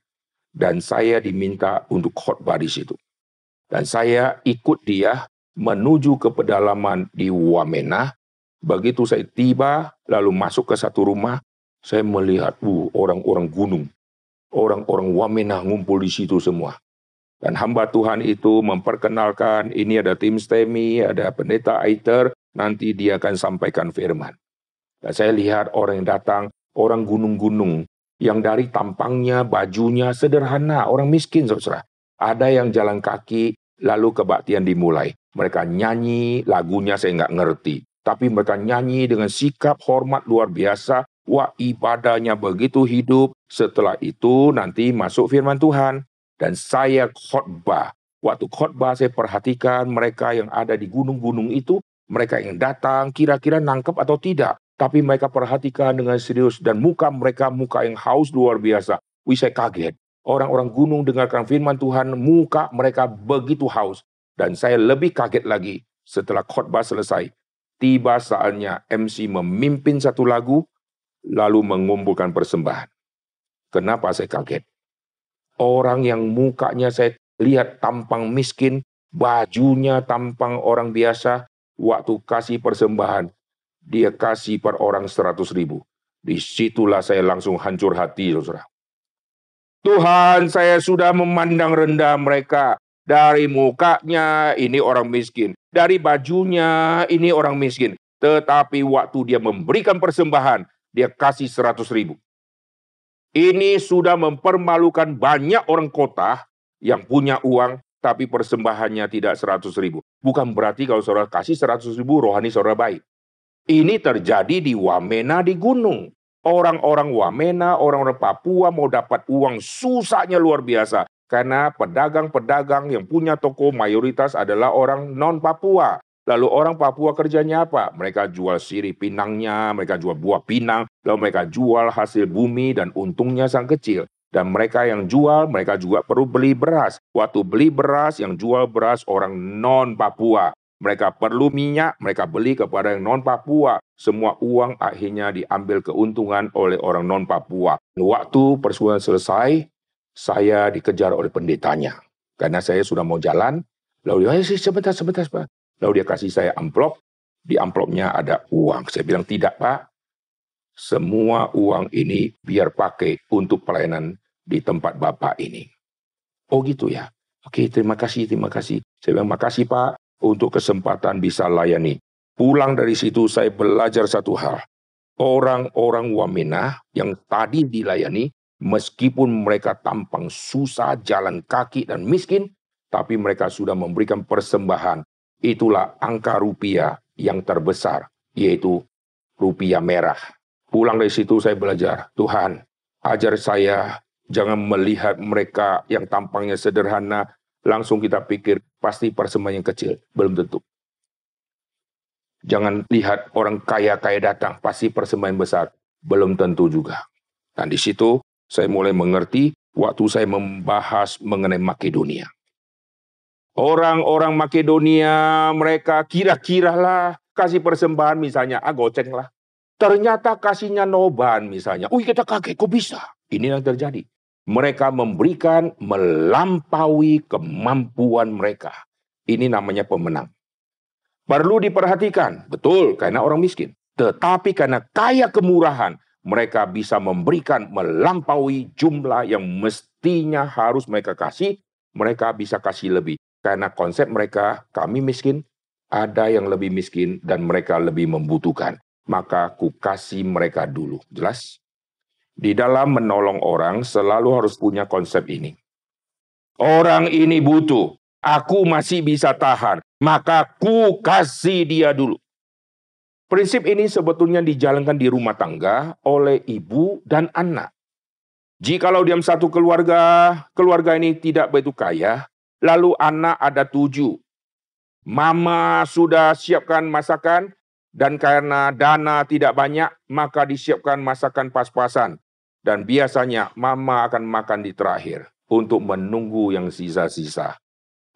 Dan saya diminta untuk khotbah di situ. Dan saya ikut dia menuju ke pedalaman di Wamena. Begitu saya tiba, lalu masuk ke satu rumah, saya melihat uh, orang-orang gunung. Orang-orang Wamena ngumpul di situ semua. Dan hamba Tuhan itu memperkenalkan, ini ada tim STEMI, ada pendeta Aiter, nanti dia akan sampaikan firman. Dan saya lihat orang yang datang, orang gunung-gunung, yang dari tampangnya, bajunya sederhana, orang miskin, saudara. Ada yang jalan kaki, lalu kebaktian dimulai. Mereka nyanyi, lagunya saya nggak ngerti. Tapi mereka nyanyi dengan sikap hormat luar biasa. Wah ibadahnya begitu hidup. Setelah itu nanti masuk firman Tuhan. Dan saya khotbah. Waktu khotbah saya perhatikan mereka yang ada di gunung-gunung itu. Mereka yang datang kira-kira nangkep atau tidak. Tapi mereka perhatikan dengan serius dan muka mereka muka yang haus luar biasa. Wih saya kaget. Orang-orang gunung dengarkan firman Tuhan, muka mereka begitu haus. Dan saya lebih kaget lagi setelah khotbah selesai. Tiba saatnya MC memimpin satu lagu, lalu mengumpulkan persembahan. Kenapa saya kaget? Orang yang mukanya saya lihat tampang miskin, bajunya tampang orang biasa, waktu kasih persembahan, dia kasih per orang seratus ribu. Di situlah saya langsung hancur hati, saudara. Tuhan, saya sudah memandang rendah mereka. Dari mukanya, ini orang miskin. Dari bajunya, ini orang miskin. Tetapi waktu dia memberikan persembahan, dia kasih seratus ribu. Ini sudah mempermalukan banyak orang kota yang punya uang, tapi persembahannya tidak seratus ribu. Bukan berarti kalau saudara kasih seratus ribu, rohani saudara baik. Ini terjadi di Wamena di gunung. Orang-orang Wamena, orang-orang Papua mau dapat uang susahnya luar biasa. Karena pedagang-pedagang yang punya toko mayoritas adalah orang non-Papua. Lalu orang Papua kerjanya apa? Mereka jual sirih pinangnya, mereka jual buah pinang, lalu mereka jual hasil bumi dan untungnya sangat kecil. Dan mereka yang jual, mereka juga perlu beli beras. Waktu beli beras, yang jual beras orang non-Papua. Mereka perlu minyak, mereka beli kepada yang non-Papua. Semua uang akhirnya diambil keuntungan oleh orang non-Papua. Waktu persoalan selesai, saya dikejar oleh pendetanya. Karena saya sudah mau jalan, lalu dia, eh, sebentar, sebentar, sebentar. Lalu dia kasih saya amplop, di amplopnya ada uang. Saya bilang, tidak Pak, semua uang ini biar pakai untuk pelayanan di tempat Bapak ini. Oh gitu ya. Oke, terima kasih, terima kasih. Saya bilang, makasih Pak, untuk kesempatan bisa layani. Pulang dari situ saya belajar satu hal. Orang-orang Wamena yang tadi dilayani, meskipun mereka tampang susah, jalan kaki, dan miskin, tapi mereka sudah memberikan persembahan. Itulah angka rupiah yang terbesar, yaitu rupiah merah. Pulang dari situ saya belajar, Tuhan, ajar saya jangan melihat mereka yang tampangnya sederhana, langsung kita pikir pasti persembahan yang kecil. Belum tentu. Jangan lihat orang kaya-kaya datang, pasti persembahan besar. Belum tentu juga. Dan di situ saya mulai mengerti waktu saya membahas mengenai Makedonia. Orang-orang Makedonia mereka kira-kira lah kasih persembahan misalnya, ah goceng lah. Ternyata kasihnya noban misalnya. Wih kita kaget, kok bisa? Ini yang terjadi. Mereka memberikan melampaui kemampuan mereka. Ini namanya pemenang. Perlu diperhatikan, betul, karena orang miskin. Tetapi karena kaya kemurahan, mereka bisa memberikan melampaui jumlah yang mestinya harus mereka kasih, mereka bisa kasih lebih. Karena konsep mereka, kami miskin, ada yang lebih miskin dan mereka lebih membutuhkan. Maka ku kasih mereka dulu. Jelas? Di dalam menolong orang selalu harus punya konsep ini. Orang ini butuh, aku masih bisa tahan, maka ku kasih dia dulu. Prinsip ini sebetulnya dijalankan di rumah tangga oleh ibu dan anak. Jikalau diam satu keluarga, keluarga ini tidak begitu kaya, Lalu anak ada tujuh. Mama sudah siapkan masakan, dan karena dana tidak banyak, maka disiapkan masakan pas-pasan. Dan biasanya mama akan makan di terakhir untuk menunggu yang sisa-sisa.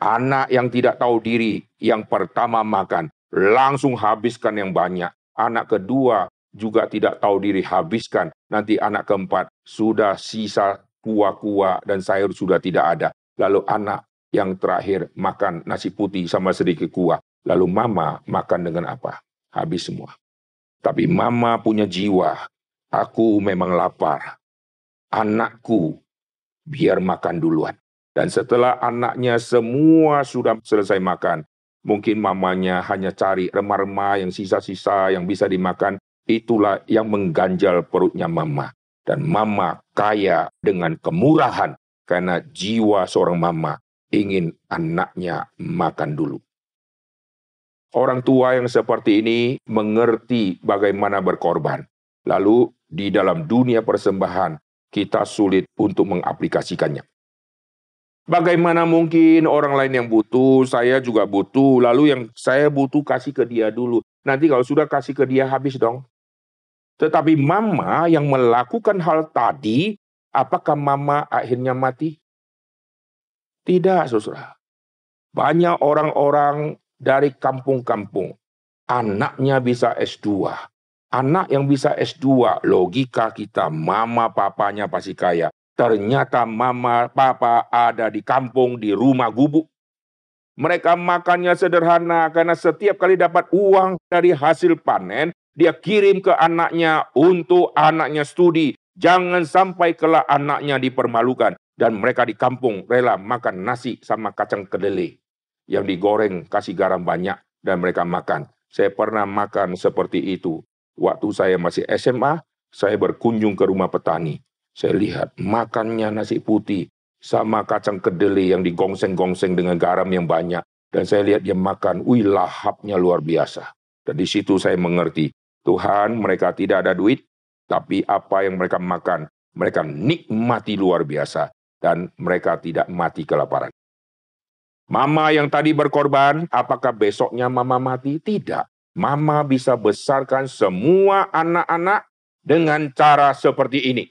Anak yang tidak tahu diri, yang pertama makan, langsung habiskan yang banyak. Anak kedua juga tidak tahu diri, habiskan. Nanti anak keempat sudah sisa kuah-kuah dan sayur sudah tidak ada. Lalu anak yang terakhir makan nasi putih sama sedikit kuah. Lalu mama makan dengan apa? Habis semua. Tapi mama punya jiwa. Aku memang lapar. Anakku biar makan duluan. Dan setelah anaknya semua sudah selesai makan, mungkin mamanya hanya cari remah-remah yang sisa-sisa yang bisa dimakan, itulah yang mengganjal perutnya mama. Dan mama kaya dengan kemurahan karena jiwa seorang mama ingin anaknya makan dulu. Orang tua yang seperti ini mengerti bagaimana berkorban. Lalu di dalam dunia persembahan kita sulit untuk mengaplikasikannya. Bagaimana mungkin orang lain yang butuh, saya juga butuh, lalu yang saya butuh kasih ke dia dulu. Nanti kalau sudah kasih ke dia habis dong. Tetapi mama yang melakukan hal tadi, apakah mama akhirnya mati? Tidak, saudara. Banyak orang-orang dari kampung-kampung, anaknya bisa S2. Anak yang bisa S2, logika kita, mama papanya pasti kaya. Ternyata mama papa ada di kampung, di rumah gubuk. Mereka makannya sederhana karena setiap kali dapat uang dari hasil panen, dia kirim ke anaknya untuk anaknya studi. Jangan sampai kelak anaknya dipermalukan dan mereka di kampung rela makan nasi sama kacang kedelai yang digoreng kasih garam banyak dan mereka makan. Saya pernah makan seperti itu. Waktu saya masih SMA, saya berkunjung ke rumah petani. Saya lihat makannya nasi putih sama kacang kedelai yang digongseng-gongseng dengan garam yang banyak. Dan saya lihat dia makan, wih lahapnya luar biasa. Dan di situ saya mengerti, Tuhan mereka tidak ada duit, tapi apa yang mereka makan, mereka nikmati luar biasa dan mereka tidak mati kelaparan. Mama yang tadi berkorban, apakah besoknya mama mati? Tidak. Mama bisa besarkan semua anak-anak dengan cara seperti ini.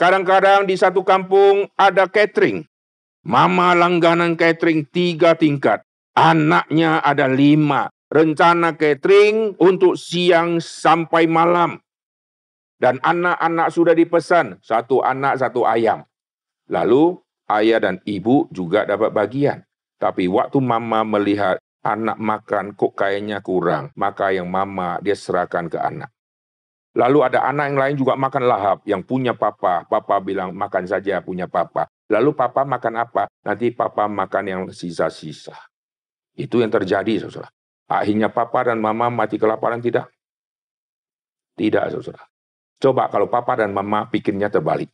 Kadang-kadang di satu kampung ada catering. Mama langganan catering tiga tingkat. Anaknya ada lima. Rencana catering untuk siang sampai malam. Dan anak-anak sudah dipesan. Satu anak, satu ayam. Lalu ayah dan ibu juga dapat bagian. Tapi waktu mama melihat anak makan kok kayaknya kurang, maka yang mama dia serahkan ke anak. Lalu ada anak yang lain juga makan lahap, yang punya papa. Papa bilang makan saja punya papa. Lalu papa makan apa? Nanti papa makan yang sisa-sisa. Itu yang terjadi, saudara. Akhirnya papa dan mama mati kelaparan tidak? Tidak, saudara. Coba kalau papa dan mama pikirnya terbalik.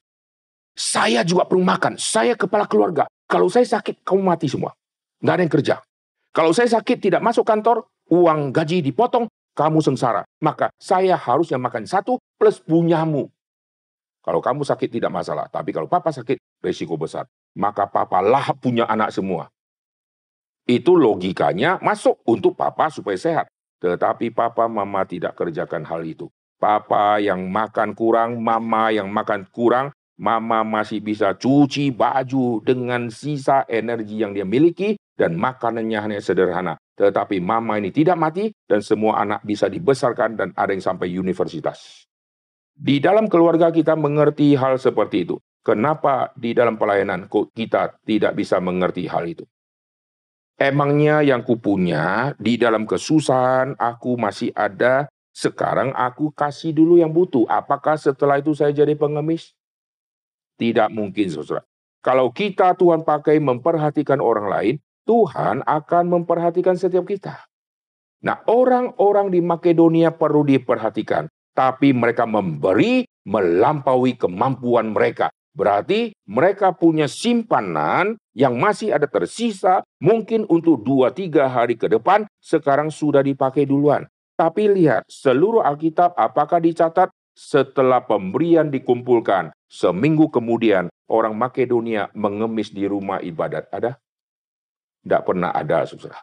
Saya juga perlu makan. Saya kepala keluarga. Kalau saya sakit, kamu mati semua. Nggak ada yang kerja. Kalau saya sakit, tidak masuk kantor, uang gaji dipotong, kamu sengsara. Maka saya harusnya makan satu plus punyamu. Kalau kamu sakit tidak masalah, tapi kalau papa sakit, resiko besar. Maka papa lah punya anak semua. Itu logikanya masuk untuk papa supaya sehat. Tetapi papa mama tidak kerjakan hal itu. Papa yang makan kurang, mama yang makan kurang, mama masih bisa cuci baju dengan sisa energi yang dia miliki dan makanannya hanya sederhana. Tetapi mama ini tidak mati dan semua anak bisa dibesarkan dan ada yang sampai universitas. Di dalam keluarga kita mengerti hal seperti itu. Kenapa di dalam pelayanan kita tidak bisa mengerti hal itu? Emangnya yang kupunya di dalam kesusahan aku masih ada, sekarang aku kasih dulu yang butuh. Apakah setelah itu saya jadi pengemis? Tidak mungkin, saudara. Kalau kita Tuhan pakai memperhatikan orang lain, Tuhan akan memperhatikan setiap kita. Nah, orang-orang di Makedonia perlu diperhatikan, tapi mereka memberi melampaui kemampuan mereka. Berarti mereka punya simpanan yang masih ada tersisa mungkin untuk dua tiga hari ke depan sekarang sudah dipakai duluan. Tapi lihat seluruh Alkitab apakah dicatat setelah pemberian dikumpulkan seminggu kemudian orang Makedonia mengemis di rumah ibadat. Ada? Tidak pernah ada, saudara.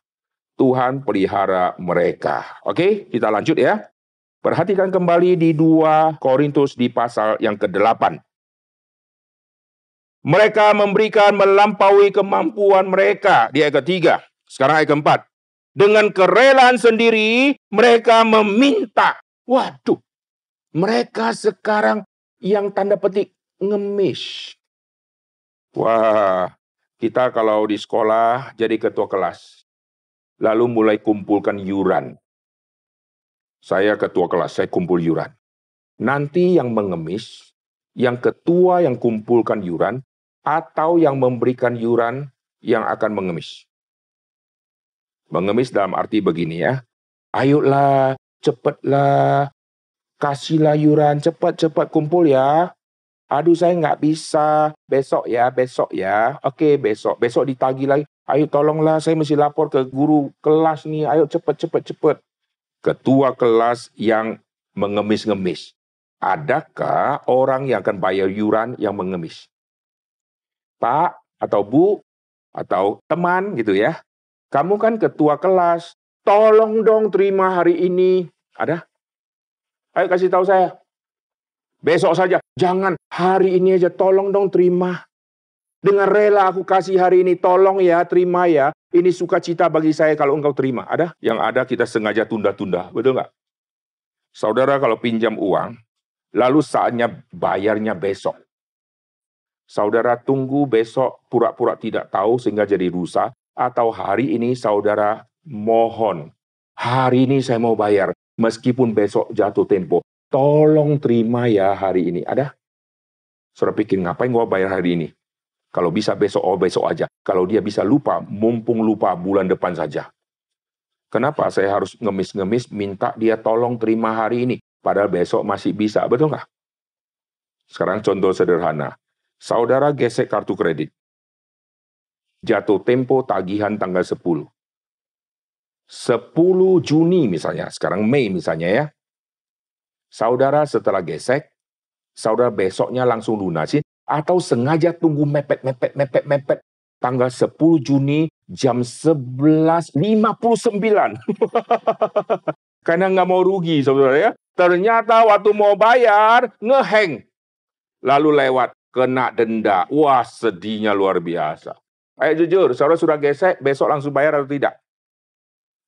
Tuhan pelihara mereka. Oke, kita lanjut ya. Perhatikan kembali di 2 Korintus di pasal yang ke-8. Mereka memberikan melampaui kemampuan mereka di ayat ketiga. Sekarang ayat keempat. Dengan kerelaan sendiri mereka meminta. Waduh, mereka sekarang yang tanda petik ngemis. Wah, kita kalau di sekolah jadi ketua kelas. Lalu mulai kumpulkan yuran. Saya ketua kelas, saya kumpul yuran. Nanti yang mengemis, yang ketua yang kumpulkan yuran, atau yang memberikan yuran yang akan mengemis. Mengemis dalam arti begini ya. Ayolah, cepatlah, kasihlah yuran, cepat-cepat kumpul ya. Aduh saya nggak bisa, besok ya, besok ya. Oke besok, besok ditagi lagi. Ayo tolonglah saya mesti lapor ke guru kelas nih, ayo cepat, cepat, cepat. Ketua kelas yang mengemis-ngemis. Adakah orang yang akan bayar yuran yang mengemis? Pak atau Bu atau teman gitu ya. Kamu kan ketua kelas, tolong dong terima hari ini. Ada? Ayo kasih tahu saya. Besok saja, jangan hari ini aja tolong dong terima. Dengan rela aku kasih hari ini, tolong ya, terima ya. Ini sukacita bagi saya kalau engkau terima. Ada? Yang ada kita sengaja tunda-tunda, betul nggak? Saudara kalau pinjam uang, lalu saatnya bayarnya besok. Saudara tunggu besok pura-pura tidak tahu sehingga jadi rusak. Atau hari ini saudara mohon. Hari ini saya mau bayar. Meskipun besok jatuh tempo. Tolong terima ya hari ini. Ada? Saudara pikir ngapain gua bayar hari ini? Kalau bisa besok, oh besok aja. Kalau dia bisa lupa, mumpung lupa bulan depan saja. Kenapa saya harus ngemis-ngemis minta dia tolong terima hari ini? Padahal besok masih bisa, betul nggak? Sekarang contoh sederhana. Saudara gesek kartu kredit. Jatuh tempo tagihan tanggal 10. 10 Juni misalnya, sekarang Mei misalnya ya. Saudara setelah gesek, saudara besoknya langsung lunasin, atau sengaja tunggu mepet, mepet, mepet, mepet. Tanggal 10 Juni jam 11.59. Karena nggak mau rugi, saudara ya. Ternyata waktu mau bayar, ngeheng. Lalu lewat kena denda. Wah, sedihnya luar biasa. Ayo jujur, saudara sudah gesek, besok langsung bayar atau tidak?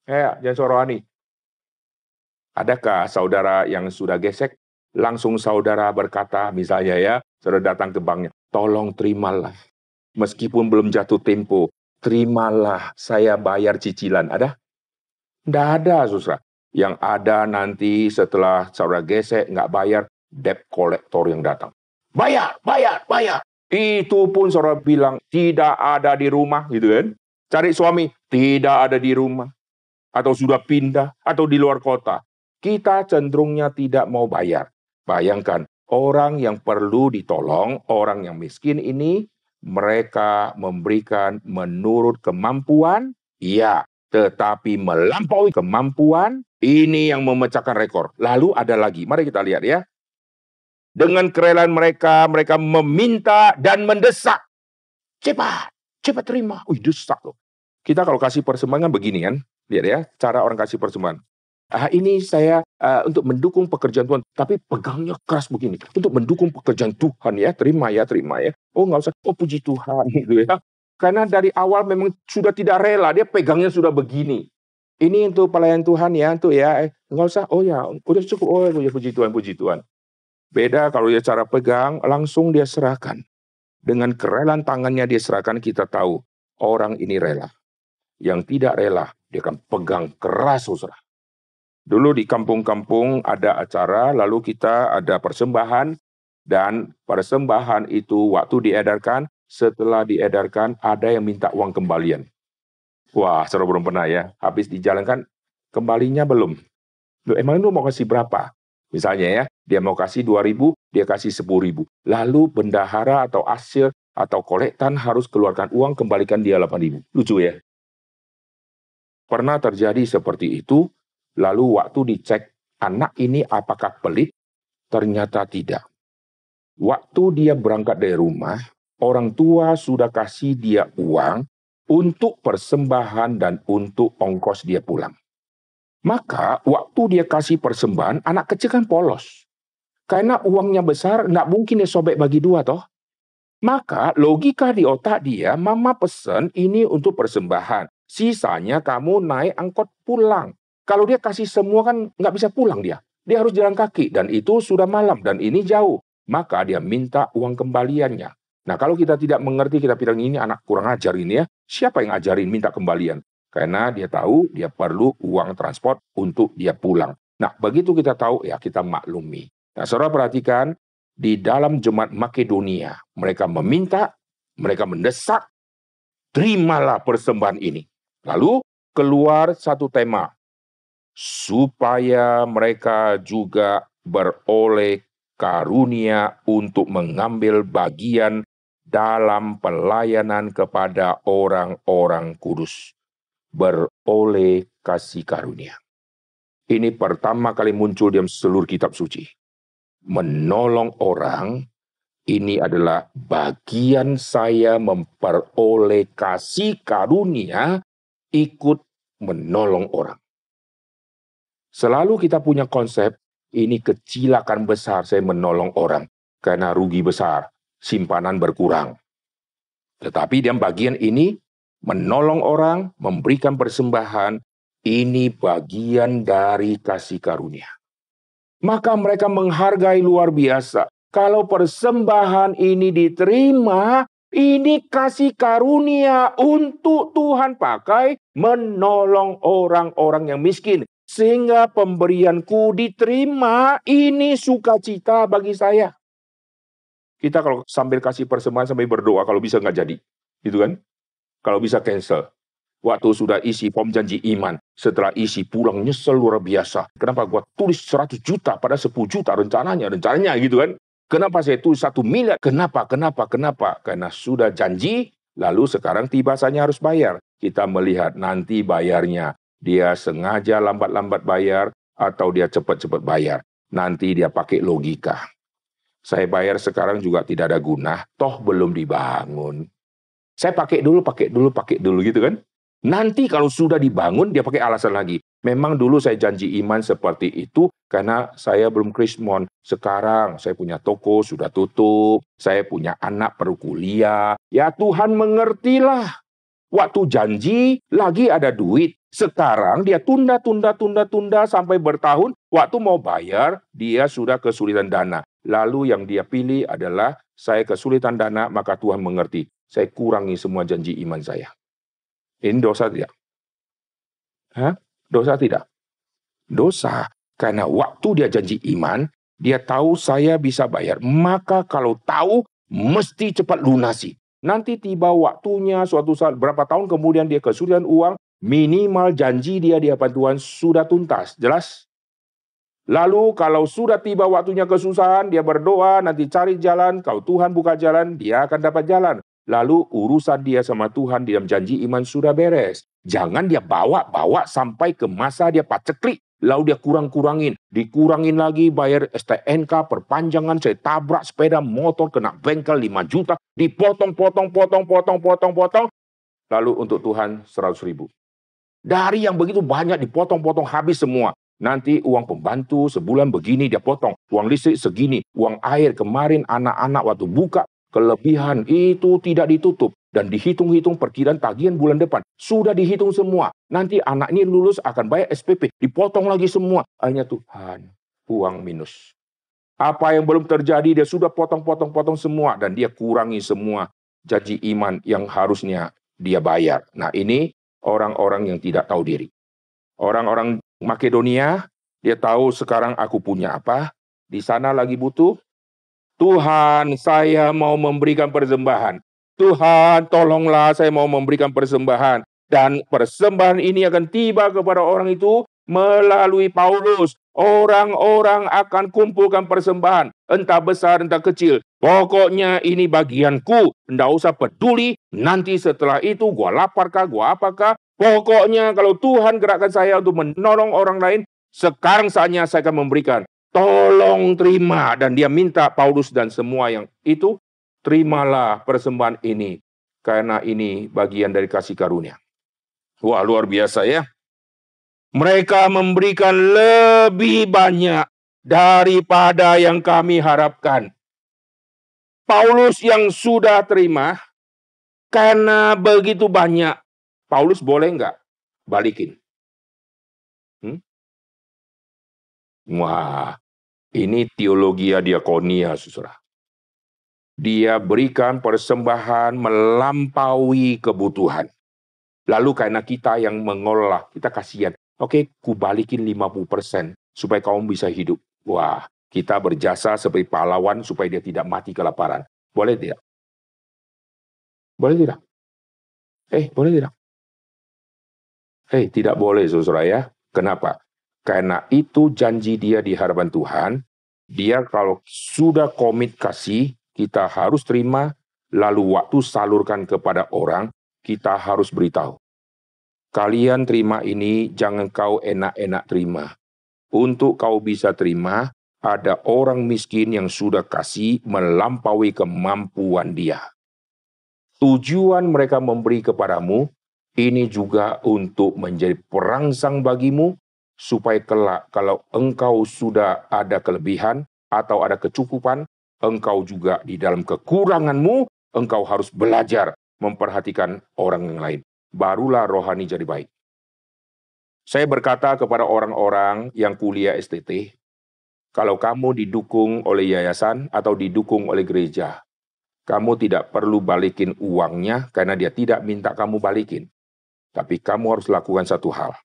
Ya, jangan sorohani. Adakah saudara yang sudah gesek, langsung saudara berkata, misalnya ya, saudara datang ke banknya, tolong terimalah. Meskipun belum jatuh tempo, terimalah saya bayar cicilan. Ada? Tidak ada, susah. Yang ada nanti setelah saudara gesek, nggak bayar, debt collector yang datang. Bayar, bayar, bayar. Itu pun saudara bilang tidak ada di rumah gitu kan. Cari suami, tidak ada di rumah. Atau sudah pindah, atau di luar kota. Kita cenderungnya tidak mau bayar. Bayangkan, orang yang perlu ditolong, orang yang miskin ini, mereka memberikan menurut kemampuan, iya, tetapi melampaui kemampuan, ini yang memecahkan rekor. Lalu ada lagi, mari kita lihat ya. Dengan kerelaan mereka, mereka meminta dan mendesak. Cepat, cepat terima. Wih, desak loh. Kita kalau kasih persembahan begini kan, lihat ya, cara orang kasih persembahan. Ah, ini saya uh, untuk mendukung pekerjaan Tuhan, tapi pegangnya keras begini. Untuk mendukung pekerjaan Tuhan ya, terima ya, terima ya. Oh nggak usah, oh puji Tuhan gitu ya. Karena dari awal memang sudah tidak rela, dia pegangnya sudah begini. Ini untuk pelayan Tuhan ya, untuk ya, eh, nggak usah. Oh ya, udah cukup. Oh ya, puji Tuhan, puji Tuhan. Beda kalau dia cara pegang, langsung dia serahkan. Dengan kerelaan tangannya dia serahkan, kita tahu orang ini rela. Yang tidak rela, dia akan pegang keras, saudara Dulu di kampung-kampung ada acara, lalu kita ada persembahan, dan persembahan itu waktu diedarkan, setelah diedarkan ada yang minta uang kembalian. Wah, seru belum pernah ya. Habis dijalankan, kembalinya belum. Loh, emang lu mau kasih berapa? Misalnya ya, dia mau kasih 2000, dia kasih 10.000. Lalu bendahara atau asir atau kolektan harus keluarkan uang, kembalikan dia 8.000. Lucu ya? Pernah terjadi seperti itu, Lalu waktu dicek anak ini apakah pelit, ternyata tidak. Waktu dia berangkat dari rumah, orang tua sudah kasih dia uang untuk persembahan dan untuk ongkos dia pulang. Maka waktu dia kasih persembahan, anak kecil kan polos. Karena uangnya besar, nggak mungkin dia sobek bagi dua toh. Maka logika di otak dia, mama pesen ini untuk persembahan. Sisanya kamu naik angkot pulang. Kalau dia kasih semua kan nggak bisa pulang dia. Dia harus jalan kaki dan itu sudah malam dan ini jauh. Maka dia minta uang kembaliannya. Nah kalau kita tidak mengerti kita bilang ini anak kurang ajar ini ya. Siapa yang ajarin minta kembalian? Karena dia tahu dia perlu uang transport untuk dia pulang. Nah begitu kita tahu ya kita maklumi. Nah saudara perhatikan di dalam jemaat Makedonia mereka meminta, mereka mendesak, terimalah persembahan ini. Lalu keluar satu tema supaya mereka juga beroleh karunia untuk mengambil bagian dalam pelayanan kepada orang-orang kudus. Beroleh kasih karunia. Ini pertama kali muncul di seluruh kitab suci. Menolong orang, ini adalah bagian saya memperoleh kasih karunia ikut menolong orang. Selalu kita punya konsep, ini kecilakan besar saya menolong orang. Karena rugi besar, simpanan berkurang. Tetapi dalam bagian ini, menolong orang, memberikan persembahan, ini bagian dari kasih karunia. Maka mereka menghargai luar biasa. Kalau persembahan ini diterima, ini kasih karunia untuk Tuhan pakai menolong orang-orang yang miskin sehingga pemberianku diterima. Ini sukacita bagi saya. Kita kalau sambil kasih persembahan sambil berdoa kalau bisa nggak jadi, gitu kan? Kalau bisa cancel. Waktu sudah isi form janji iman, setelah isi pulang nyesel luar biasa. Kenapa gua tulis 100 juta pada 10 juta rencananya, rencananya gitu kan? Kenapa saya tulis satu miliar? Kenapa? Kenapa? Kenapa? Karena sudah janji, lalu sekarang tiba saatnya harus bayar. Kita melihat nanti bayarnya dia sengaja lambat-lambat bayar atau dia cepat-cepat bayar. Nanti dia pakai logika. Saya bayar sekarang juga tidak ada guna, toh belum dibangun. Saya pakai dulu, pakai dulu, pakai dulu gitu kan. Nanti kalau sudah dibangun, dia pakai alasan lagi. Memang dulu saya janji iman seperti itu karena saya belum krismon. Sekarang saya punya toko, sudah tutup. Saya punya anak perlu kuliah. Ya Tuhan mengertilah. Waktu janji, lagi ada duit. Sekarang dia tunda, tunda, tunda, tunda sampai bertahun. Waktu mau bayar, dia sudah kesulitan dana. Lalu yang dia pilih adalah saya kesulitan dana, maka Tuhan mengerti. Saya kurangi semua janji iman saya. Ini dosa tidak? Hah? Dosa tidak? Dosa. Karena waktu dia janji iman, dia tahu saya bisa bayar. Maka kalau tahu, mesti cepat lunasi. Nanti tiba waktunya suatu saat berapa tahun kemudian dia kesulitan uang, Minimal janji dia di hadapan Tuhan sudah tuntas. Jelas? Lalu kalau sudah tiba waktunya kesusahan, dia berdoa, nanti cari jalan. Kalau Tuhan buka jalan, dia akan dapat jalan. Lalu urusan dia sama Tuhan di dalam janji iman sudah beres. Jangan dia bawa-bawa sampai ke masa dia paceklik. Lalu dia kurang-kurangin, dikurangin lagi bayar STNK, perpanjangan, saya tabrak sepeda motor, kena bengkel 5 juta, dipotong, potong, potong, potong, potong, potong. Lalu untuk Tuhan 100 ribu. Dari yang begitu banyak dipotong-potong habis semua. Nanti uang pembantu sebulan begini dia potong. Uang listrik segini. Uang air kemarin anak-anak waktu buka kelebihan itu tidak ditutup dan dihitung-hitung perkiraan tagihan bulan depan. Sudah dihitung semua. Nanti anak ini lulus akan bayar SPP. Dipotong lagi semua. Hanya Tuhan, uang minus. Apa yang belum terjadi dia sudah potong-potong-potong semua dan dia kurangi semua janji iman yang harusnya dia bayar. Nah ini orang-orang yang tidak tahu diri. Orang-orang Makedonia, dia tahu sekarang aku punya apa, di sana lagi butuh, Tuhan, saya mau memberikan persembahan. Tuhan, tolonglah saya mau memberikan persembahan. Dan persembahan ini akan tiba kepada orang itu melalui Paulus. Orang-orang akan kumpulkan persembahan, entah besar, entah kecil. Pokoknya ini bagianku, tidak usah peduli. Nanti setelah itu gua laparkah, gua apakah. Pokoknya kalau Tuhan gerakkan saya untuk menolong orang lain, sekarang saatnya saya akan memberikan tolong terima. Dan dia minta Paulus dan semua yang itu, terimalah persembahan ini. Karena ini bagian dari kasih karunia. Wah luar biasa ya. Mereka memberikan lebih banyak daripada yang kami harapkan. Paulus yang sudah terima, karena begitu banyak, Paulus boleh nggak balikin? Hmm? Wah, ini teologi diakonia, saudara. Dia berikan persembahan melampaui kebutuhan. Lalu karena kita yang mengolah, kita kasihan. Oke, ku balikin 50% supaya kamu bisa hidup. Wah, kita berjasa seperti pahlawan supaya dia tidak mati kelaparan. Boleh tidak? Boleh tidak? Eh, boleh tidak? Eh, tidak boleh, saudara ya. Kenapa? Karena itu janji dia di hadapan Tuhan, dia kalau sudah komit kasih, kita harus terima, lalu waktu salurkan kepada orang, kita harus beritahu. Kalian terima ini, jangan kau enak-enak terima. Untuk kau bisa terima, ada orang miskin yang sudah kasih melampaui kemampuan dia. Tujuan mereka memberi kepadamu, ini juga untuk menjadi perangsang bagimu, supaya kelak kalau engkau sudah ada kelebihan atau ada kecukupan, engkau juga di dalam kekuranganmu, engkau harus belajar memperhatikan orang yang lain. Barulah rohani jadi baik. Saya berkata kepada orang-orang yang kuliah STT, kalau kamu didukung oleh yayasan atau didukung oleh gereja, kamu tidak perlu balikin uangnya karena dia tidak minta kamu balikin. Tapi kamu harus lakukan satu hal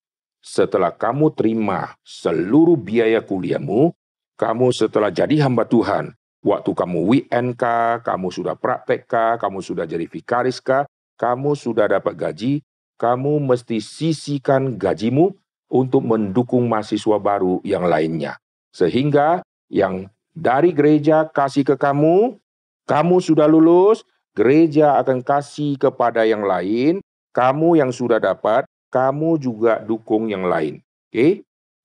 setelah kamu terima seluruh biaya kuliahmu, kamu setelah jadi hamba Tuhan, waktu kamu WNK, kamu sudah praktek kamu sudah jadi vikaris kamu sudah dapat gaji, kamu mesti sisihkan gajimu untuk mendukung mahasiswa baru yang lainnya. Sehingga yang dari gereja kasih ke kamu, kamu sudah lulus, gereja akan kasih kepada yang lain, kamu yang sudah dapat, kamu juga dukung yang lain. Oke? Okay?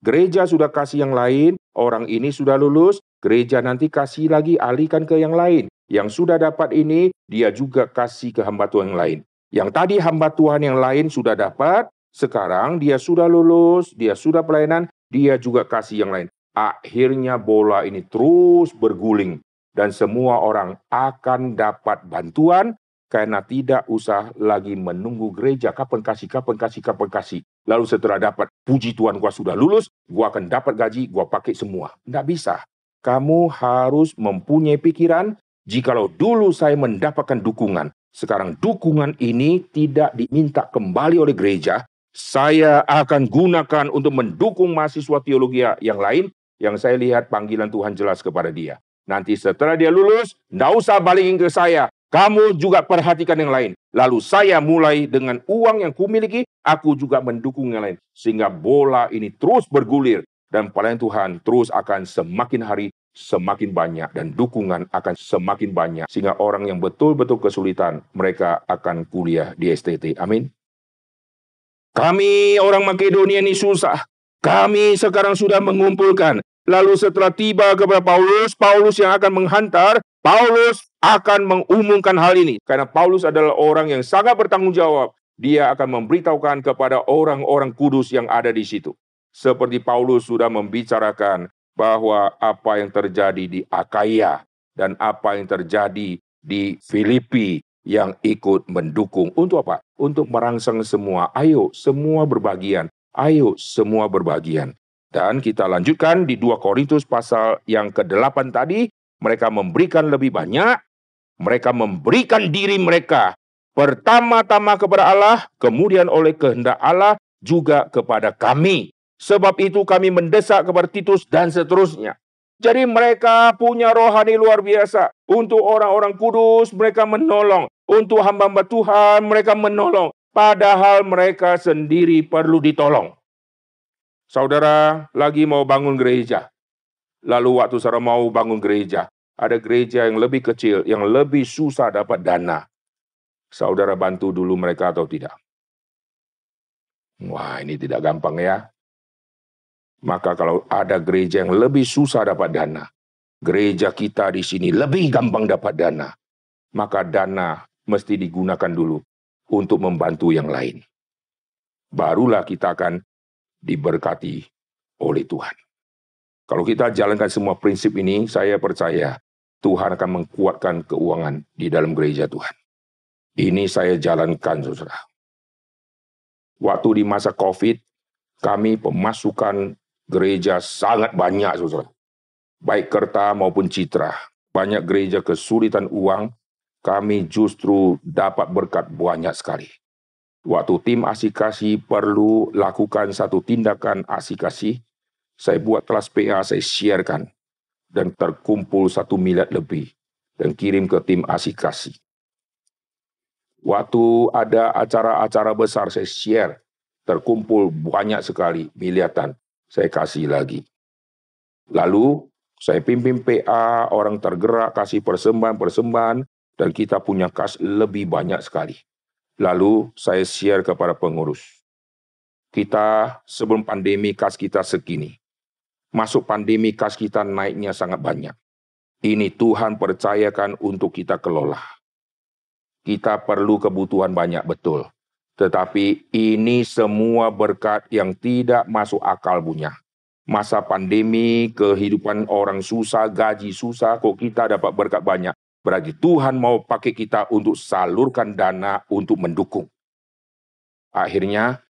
Gereja sudah kasih yang lain, orang ini sudah lulus, gereja nanti kasih lagi alihkan ke yang lain. Yang sudah dapat ini, dia juga kasih ke hamba Tuhan yang lain. Yang tadi hamba Tuhan yang lain sudah dapat, sekarang dia sudah lulus, dia sudah pelayanan, dia juga kasih yang lain. Akhirnya bola ini terus berguling dan semua orang akan dapat bantuan karena tidak usah lagi menunggu gereja kapan kasih, kapan kasih, kapan kasih. Lalu setelah dapat puji Tuhan gua sudah lulus, gua akan dapat gaji, gua pakai semua. Tidak bisa. Kamu harus mempunyai pikiran, jikalau dulu saya mendapatkan dukungan, sekarang dukungan ini tidak diminta kembali oleh gereja, saya akan gunakan untuk mendukung mahasiswa teologi yang lain yang saya lihat panggilan Tuhan jelas kepada dia. Nanti setelah dia lulus, tidak usah balikin ke saya. Kamu juga perhatikan yang lain. Lalu saya mulai dengan uang yang kumiliki, aku juga mendukung yang lain. Sehingga bola ini terus bergulir. Dan pelayan Tuhan terus akan semakin hari semakin banyak dan dukungan akan semakin banyak sehingga orang yang betul-betul kesulitan mereka akan kuliah di STT. Amin. Kami orang Makedonia ini susah. Kami sekarang sudah mengumpulkan. Lalu setelah tiba kepada Paulus, Paulus yang akan menghantar, Paulus akan mengumumkan hal ini. Karena Paulus adalah orang yang sangat bertanggung jawab. Dia akan memberitahukan kepada orang-orang kudus yang ada di situ. Seperti Paulus sudah membicarakan bahwa apa yang terjadi di Akaya dan apa yang terjadi di Filipi yang ikut mendukung untuk apa? Untuk merangsang semua. Ayo semua berbagian. Ayo semua berbagian. Dan kita lanjutkan di 2 Korintus pasal yang ke-8 tadi, mereka memberikan lebih banyak, mereka memberikan diri mereka pertama-tama kepada Allah, kemudian oleh kehendak Allah juga kepada kami. Sebab itu kami mendesak kepada Titus dan seterusnya. Jadi mereka punya rohani luar biasa. Untuk orang-orang kudus mereka menolong. Untuk hamba-hamba Tuhan mereka menolong. Padahal mereka sendiri perlu ditolong. Saudara lagi mau bangun gereja. Lalu waktu saudara mau bangun gereja. Ada gereja yang lebih kecil, yang lebih susah dapat dana. Saudara bantu dulu mereka atau tidak? Wah ini tidak gampang ya. Maka kalau ada gereja yang lebih susah dapat dana, gereja kita di sini lebih gampang dapat dana, maka dana mesti digunakan dulu untuk membantu yang lain. Barulah kita akan diberkati oleh Tuhan. Kalau kita jalankan semua prinsip ini, saya percaya Tuhan akan menguatkan keuangan di dalam gereja Tuhan. Ini saya jalankan, saudara. Waktu di masa COVID, kami pemasukan gereja sangat banyak, saudara. Baik kerta maupun citra. Banyak gereja kesulitan uang, kami justru dapat berkat banyak sekali. Waktu tim asikasi perlu lakukan satu tindakan asikasi, saya buat kelas PA, saya sharekan. Dan terkumpul satu miliar lebih. Dan kirim ke tim asikasi. Waktu ada acara-acara besar, saya share. Terkumpul banyak sekali, miliatan saya kasih lagi. Lalu saya pimpin PA, orang tergerak kasih persembahan-persembahan, dan kita punya kas lebih banyak sekali. Lalu saya share kepada pengurus. Kita sebelum pandemi kas kita segini. Masuk pandemi kas kita naiknya sangat banyak. Ini Tuhan percayakan untuk kita kelola. Kita perlu kebutuhan banyak betul. Tetapi ini semua berkat yang tidak masuk akal punya. Masa pandemi, kehidupan orang susah, gaji susah, kok kita dapat berkat banyak. Berarti Tuhan mau pakai kita untuk salurkan dana untuk mendukung. Akhirnya,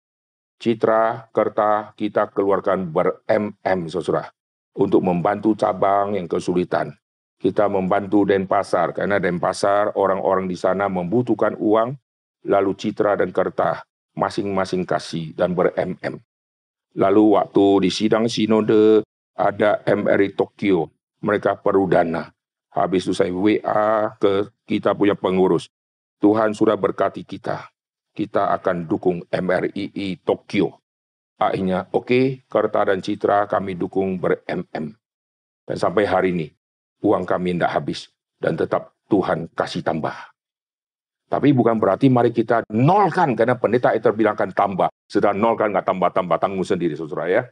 citra, kerta kita keluarkan ber-MM, saudara. Untuk membantu cabang yang kesulitan. Kita membantu Denpasar, karena Denpasar orang-orang di sana membutuhkan uang, lalu Citra dan Kerta masing-masing kasih dan ber-MM. Lalu waktu di sidang sinode ada MRI Tokyo, mereka perlu dana. Habis itu saya WA ke kita punya pengurus. Tuhan sudah berkati kita. Kita akan dukung MRII Tokyo. Akhirnya, oke, okay, Kerta dan Citra kami dukung ber-MM. Dan sampai hari ini, uang kami tidak habis. Dan tetap Tuhan kasih tambah. Tapi bukan berarti mari kita nolkan karena pendeta itu bilangkan tambah. Sudah nolkan nggak tambah-tambah tanggung sendiri saudara ya.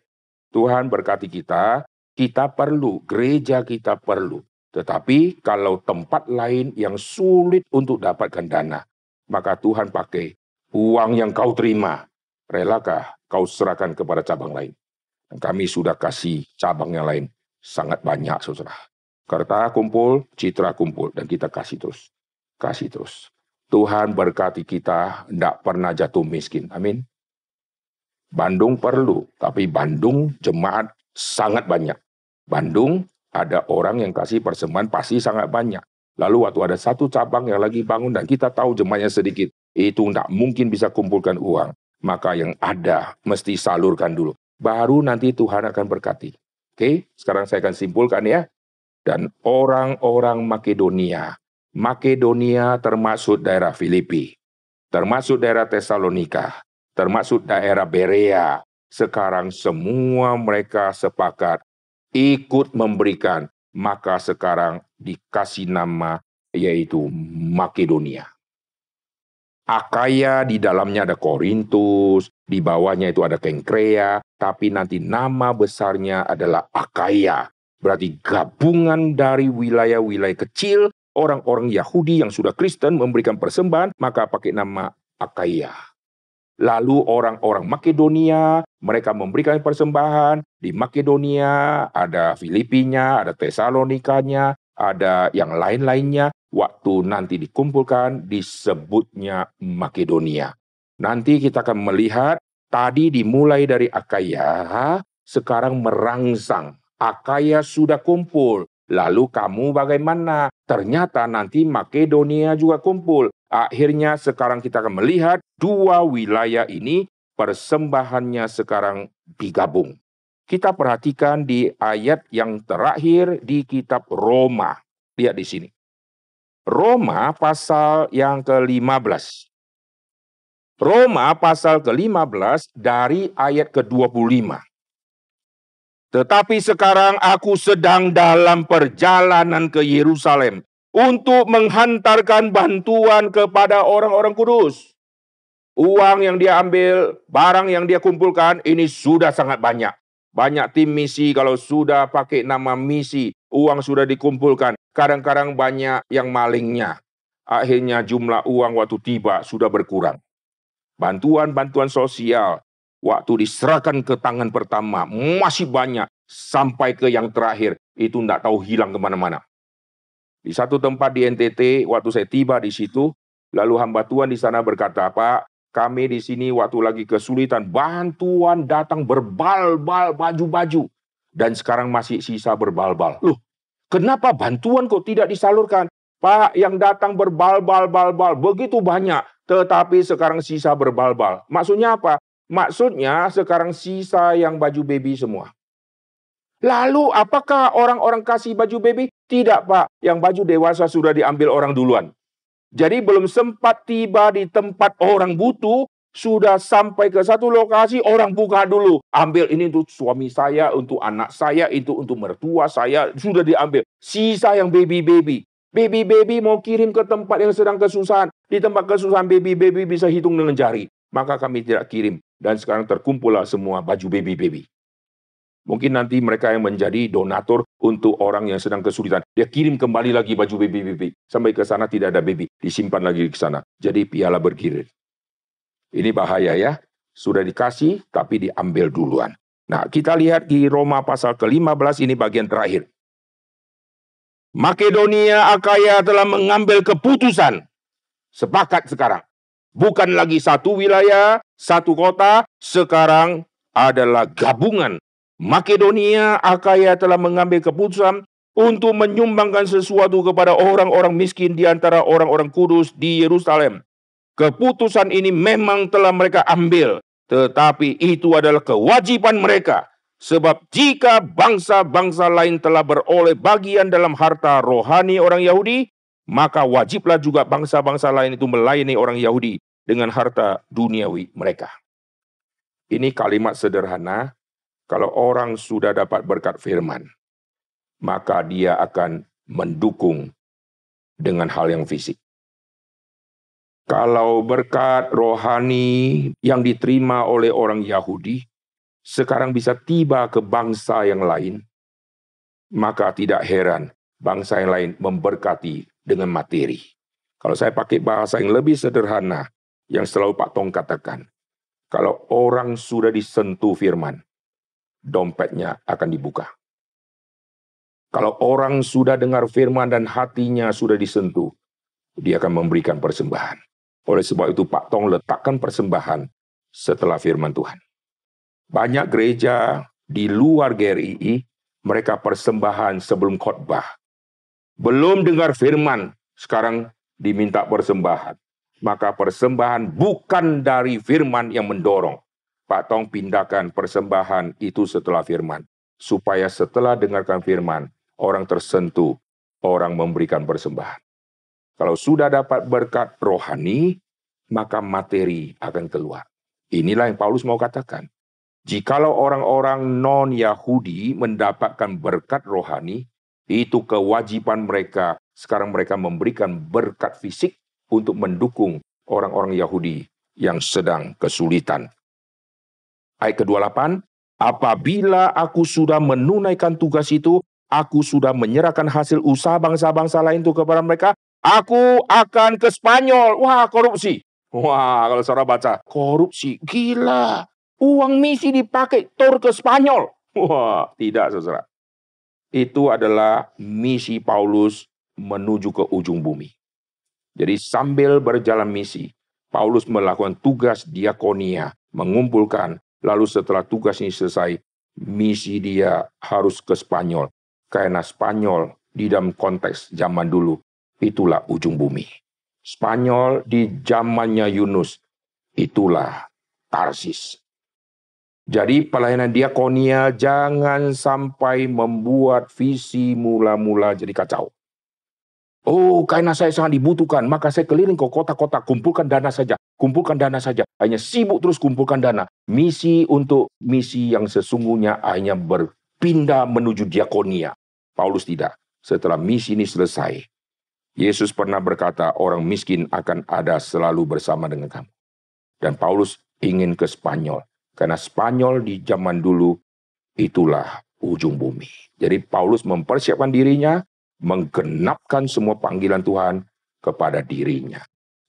Tuhan berkati kita, kita perlu, gereja kita perlu. Tetapi kalau tempat lain yang sulit untuk dapatkan dana, maka Tuhan pakai uang yang kau terima, relakah kau serahkan kepada cabang lain. Dan kami sudah kasih cabang yang lain sangat banyak saudara. Kerta kumpul, citra kumpul, dan kita kasih terus. Kasih terus. Tuhan berkati kita, tidak pernah jatuh miskin. Amin. Bandung perlu, tapi Bandung jemaat sangat banyak. Bandung ada orang yang kasih persembahan pasti sangat banyak. Lalu waktu ada satu cabang yang lagi bangun dan kita tahu jemaatnya sedikit, itu tidak mungkin bisa kumpulkan uang. Maka yang ada mesti salurkan dulu. Baru nanti Tuhan akan berkati. Oke, sekarang saya akan simpulkan ya. Dan orang-orang Makedonia Makedonia termasuk daerah Filipi, termasuk daerah Tesalonika, termasuk daerah Berea. Sekarang semua mereka sepakat ikut memberikan maka sekarang dikasih nama yaitu Makedonia. Akaya di dalamnya ada Korintus, di bawahnya itu ada Kengkrea, tapi nanti nama besarnya adalah Akaya. Berarti gabungan dari wilayah-wilayah kecil, orang-orang Yahudi yang sudah Kristen memberikan persembahan, maka pakai nama Akaya. Lalu orang-orang Makedonia, mereka memberikan persembahan. Di Makedonia ada Filipinya, ada Tesalonikanya, ada yang lain-lainnya waktu nanti dikumpulkan disebutnya Makedonia. Nanti kita akan melihat tadi dimulai dari Akaya, sekarang merangsang. Akaya sudah kumpul. Lalu kamu bagaimana? Ternyata nanti Makedonia juga kumpul. Akhirnya sekarang kita akan melihat dua wilayah ini persembahannya sekarang digabung. Kita perhatikan di ayat yang terakhir di kitab Roma. Lihat di sini. Roma pasal yang ke-15. Roma pasal ke-15 dari ayat ke-25. Tetapi sekarang aku sedang dalam perjalanan ke Yerusalem untuk menghantarkan bantuan kepada orang-orang kudus. Uang yang dia ambil, barang yang dia kumpulkan, ini sudah sangat banyak. Banyak tim misi kalau sudah pakai nama misi, uang sudah dikumpulkan. Kadang-kadang banyak yang malingnya. Akhirnya jumlah uang waktu tiba sudah berkurang. Bantuan-bantuan sosial waktu diserahkan ke tangan pertama masih banyak sampai ke yang terakhir itu tidak tahu hilang ke mana-mana. Di satu tempat di NTT waktu saya tiba di situ, lalu hamba Tuhan di sana berkata, Pak, kami di sini waktu lagi kesulitan, bantuan datang berbal-bal baju-baju. Dan sekarang masih sisa berbal-bal. Loh, Kenapa bantuan kok tidak disalurkan? Pak, yang datang berbal-bal-bal-bal begitu banyak, tetapi sekarang sisa berbal-bal. Maksudnya apa? Maksudnya sekarang sisa yang baju baby semua. Lalu apakah orang-orang kasih baju baby? Tidak, Pak. Yang baju dewasa sudah diambil orang duluan. Jadi belum sempat tiba di tempat orang butuh, sudah sampai ke satu lokasi, orang buka dulu. Ambil ini untuk suami saya, untuk anak saya, itu untuk mertua saya. Sudah diambil. Sisa yang baby-baby. Baby-baby mau kirim ke tempat yang sedang kesusahan. Di tempat kesusahan baby-baby bisa hitung dengan jari. Maka kami tidak kirim. Dan sekarang terkumpullah semua baju baby-baby. Mungkin nanti mereka yang menjadi donatur untuk orang yang sedang kesulitan. Dia kirim kembali lagi baju baby-baby. Sampai ke sana tidak ada baby. Disimpan lagi ke sana. Jadi piala bergilir. Ini bahaya ya. Sudah dikasih tapi diambil duluan. Nah, kita lihat di Roma pasal ke-15 ini bagian terakhir. Makedonia Akaya telah mengambil keputusan. Sepakat sekarang. Bukan lagi satu wilayah, satu kota, sekarang adalah gabungan. Makedonia Akaya telah mengambil keputusan untuk menyumbangkan sesuatu kepada orang-orang miskin di antara orang-orang kudus di Yerusalem. Keputusan ini memang telah mereka ambil, tetapi itu adalah kewajiban mereka. Sebab jika bangsa-bangsa lain telah beroleh bagian dalam harta rohani orang Yahudi, maka wajiblah juga bangsa-bangsa lain itu melayani orang Yahudi dengan harta duniawi mereka. Ini kalimat sederhana, kalau orang sudah dapat berkat firman, maka dia akan mendukung dengan hal yang fisik. Kalau berkat rohani yang diterima oleh orang Yahudi sekarang bisa tiba ke bangsa yang lain, maka tidak heran bangsa yang lain memberkati dengan materi. Kalau saya pakai bahasa yang lebih sederhana, yang selalu Pak Tong katakan, kalau orang sudah disentuh firman, dompetnya akan dibuka. Kalau orang sudah dengar firman dan hatinya sudah disentuh, dia akan memberikan persembahan. Oleh sebab itu Pak Tong letakkan persembahan setelah firman Tuhan. Banyak gereja di luar GRII, mereka persembahan sebelum khotbah. Belum dengar firman, sekarang diminta persembahan. Maka persembahan bukan dari firman yang mendorong. Pak Tong pindahkan persembahan itu setelah firman. Supaya setelah dengarkan firman, orang tersentuh, orang memberikan persembahan. Kalau sudah dapat berkat rohani, maka materi akan keluar. Inilah yang Paulus mau katakan. Jikalau orang-orang non-Yahudi mendapatkan berkat rohani, Itu kewajiban mereka. Sekarang mereka memberikan berkat fisik untuk mendukung orang-orang Yahudi yang sedang kesulitan. Ayat ke-28, apabila aku sudah menunaikan tugas itu, aku sudah menyerahkan hasil usaha bangsa-bangsa lain itu kepada mereka, aku akan ke Spanyol. Wah, korupsi. Wah, kalau saudara baca, korupsi, gila. Uang misi dipakai tor ke Spanyol. Wah, tidak saudara. Itu adalah misi Paulus menuju ke ujung bumi. Jadi sambil berjalan misi, Paulus melakukan tugas diakonia, mengumpulkan, lalu setelah tugas ini selesai, misi dia harus ke Spanyol. Karena Spanyol di dalam konteks zaman dulu, itulah ujung bumi. Spanyol di zamannya Yunus. Itulah Tarsis. Jadi pelayanan diakonia jangan sampai membuat visi mula-mula jadi kacau. Oh, karena saya sangat dibutuhkan, maka saya keliling ke kota-kota, kumpulkan dana saja, kumpulkan dana saja. Hanya sibuk terus kumpulkan dana. Misi untuk misi yang sesungguhnya hanya berpindah menuju diakonia. Paulus tidak. Setelah misi ini selesai, Yesus pernah berkata, orang miskin akan ada selalu bersama dengan kamu. Dan Paulus ingin ke Spanyol. Karena Spanyol di zaman dulu itulah ujung bumi. Jadi Paulus mempersiapkan dirinya, menggenapkan semua panggilan Tuhan kepada dirinya.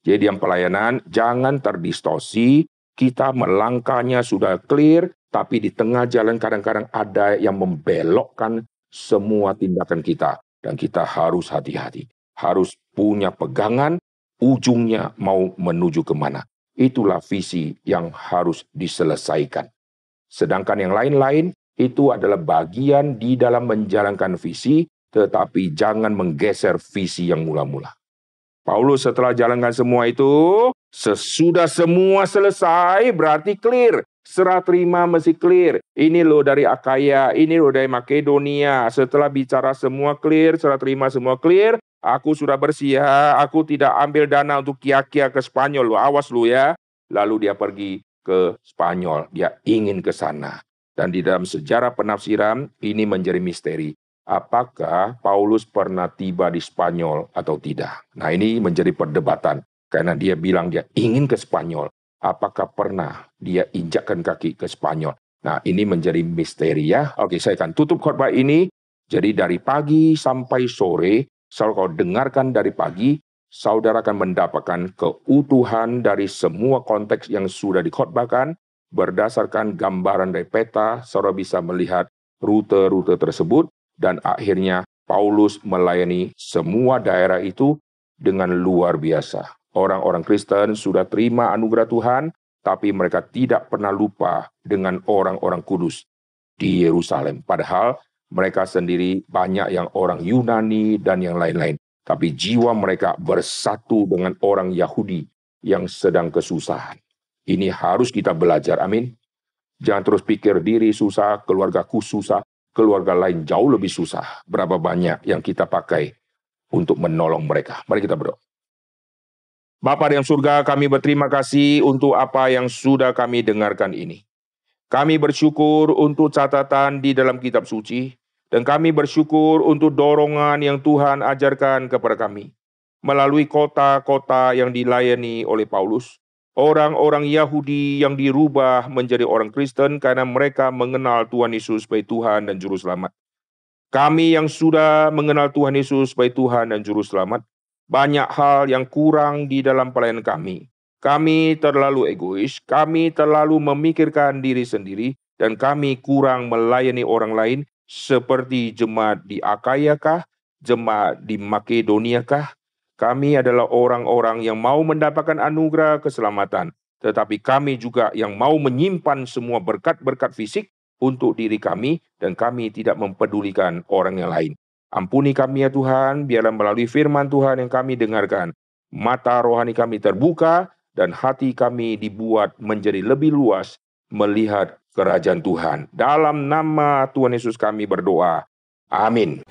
Jadi yang pelayanan jangan terdistorsi, kita melangkahnya sudah clear, tapi di tengah jalan kadang-kadang ada yang membelokkan semua tindakan kita. Dan kita harus hati-hati harus punya pegangan, ujungnya mau menuju ke mana. Itulah visi yang harus diselesaikan. Sedangkan yang lain-lain itu adalah bagian di dalam menjalankan visi, tetapi jangan menggeser visi yang mula-mula. Paulus setelah jalankan semua itu, sesudah semua selesai berarti clear. Serah terima mesti clear. Ini loh dari Akaya, ini loh dari Makedonia. Setelah bicara semua clear, serah terima semua clear, Aku sudah bersih ya, aku tidak ambil dana untuk kia-kia ke Spanyol, lu awas lu ya. Lalu dia pergi ke Spanyol, dia ingin ke sana. Dan di dalam sejarah penafsiran ini menjadi misteri. Apakah Paulus pernah tiba di Spanyol atau tidak? Nah ini menjadi perdebatan. Karena dia bilang dia ingin ke Spanyol. Apakah pernah dia injakkan kaki ke Spanyol? Nah ini menjadi misteri ya. Oke saya akan tutup khotbah ini. Jadi dari pagi sampai sore Selalu kau dengarkan dari pagi, saudara akan mendapatkan keutuhan dari semua konteks yang sudah dikhotbahkan, berdasarkan gambaran dari peta, saudara bisa melihat rute-rute tersebut, dan akhirnya Paulus melayani semua daerah itu dengan luar biasa. Orang-orang Kristen sudah terima anugerah Tuhan, tapi mereka tidak pernah lupa dengan orang-orang kudus di Yerusalem. Padahal mereka sendiri banyak yang orang Yunani dan yang lain-lain. Tapi jiwa mereka bersatu dengan orang Yahudi yang sedang kesusahan. Ini harus kita belajar, amin. Jangan terus pikir diri susah, keluargaku susah, keluarga lain jauh lebih susah. Berapa banyak yang kita pakai untuk menolong mereka. Mari kita berdoa. Bapak yang surga, kami berterima kasih untuk apa yang sudah kami dengarkan ini. Kami bersyukur untuk catatan di dalam kitab suci dan kami bersyukur untuk dorongan yang Tuhan ajarkan kepada kami. Melalui kota-kota yang dilayani oleh Paulus, orang-orang Yahudi yang dirubah menjadi orang Kristen karena mereka mengenal Tuhan Yesus sebagai Tuhan dan Juru Selamat. Kami yang sudah mengenal Tuhan Yesus sebagai Tuhan dan Juru Selamat, banyak hal yang kurang di dalam pelayanan kami. Kami terlalu egois, kami terlalu memikirkan diri sendiri, dan kami kurang melayani orang lain seperti jemaat di Akaya kah, jemaat di Makedonia kah? Kami adalah orang-orang yang mau mendapatkan anugerah keselamatan, tetapi kami juga yang mau menyimpan semua berkat-berkat fisik untuk diri kami dan kami tidak mempedulikan orang yang lain. Ampuni kami ya Tuhan, biarlah melalui firman Tuhan yang kami dengarkan, mata rohani kami terbuka dan hati kami dibuat menjadi lebih luas melihat kerajaan Tuhan. Dalam nama Tuhan Yesus kami berdoa. Amin.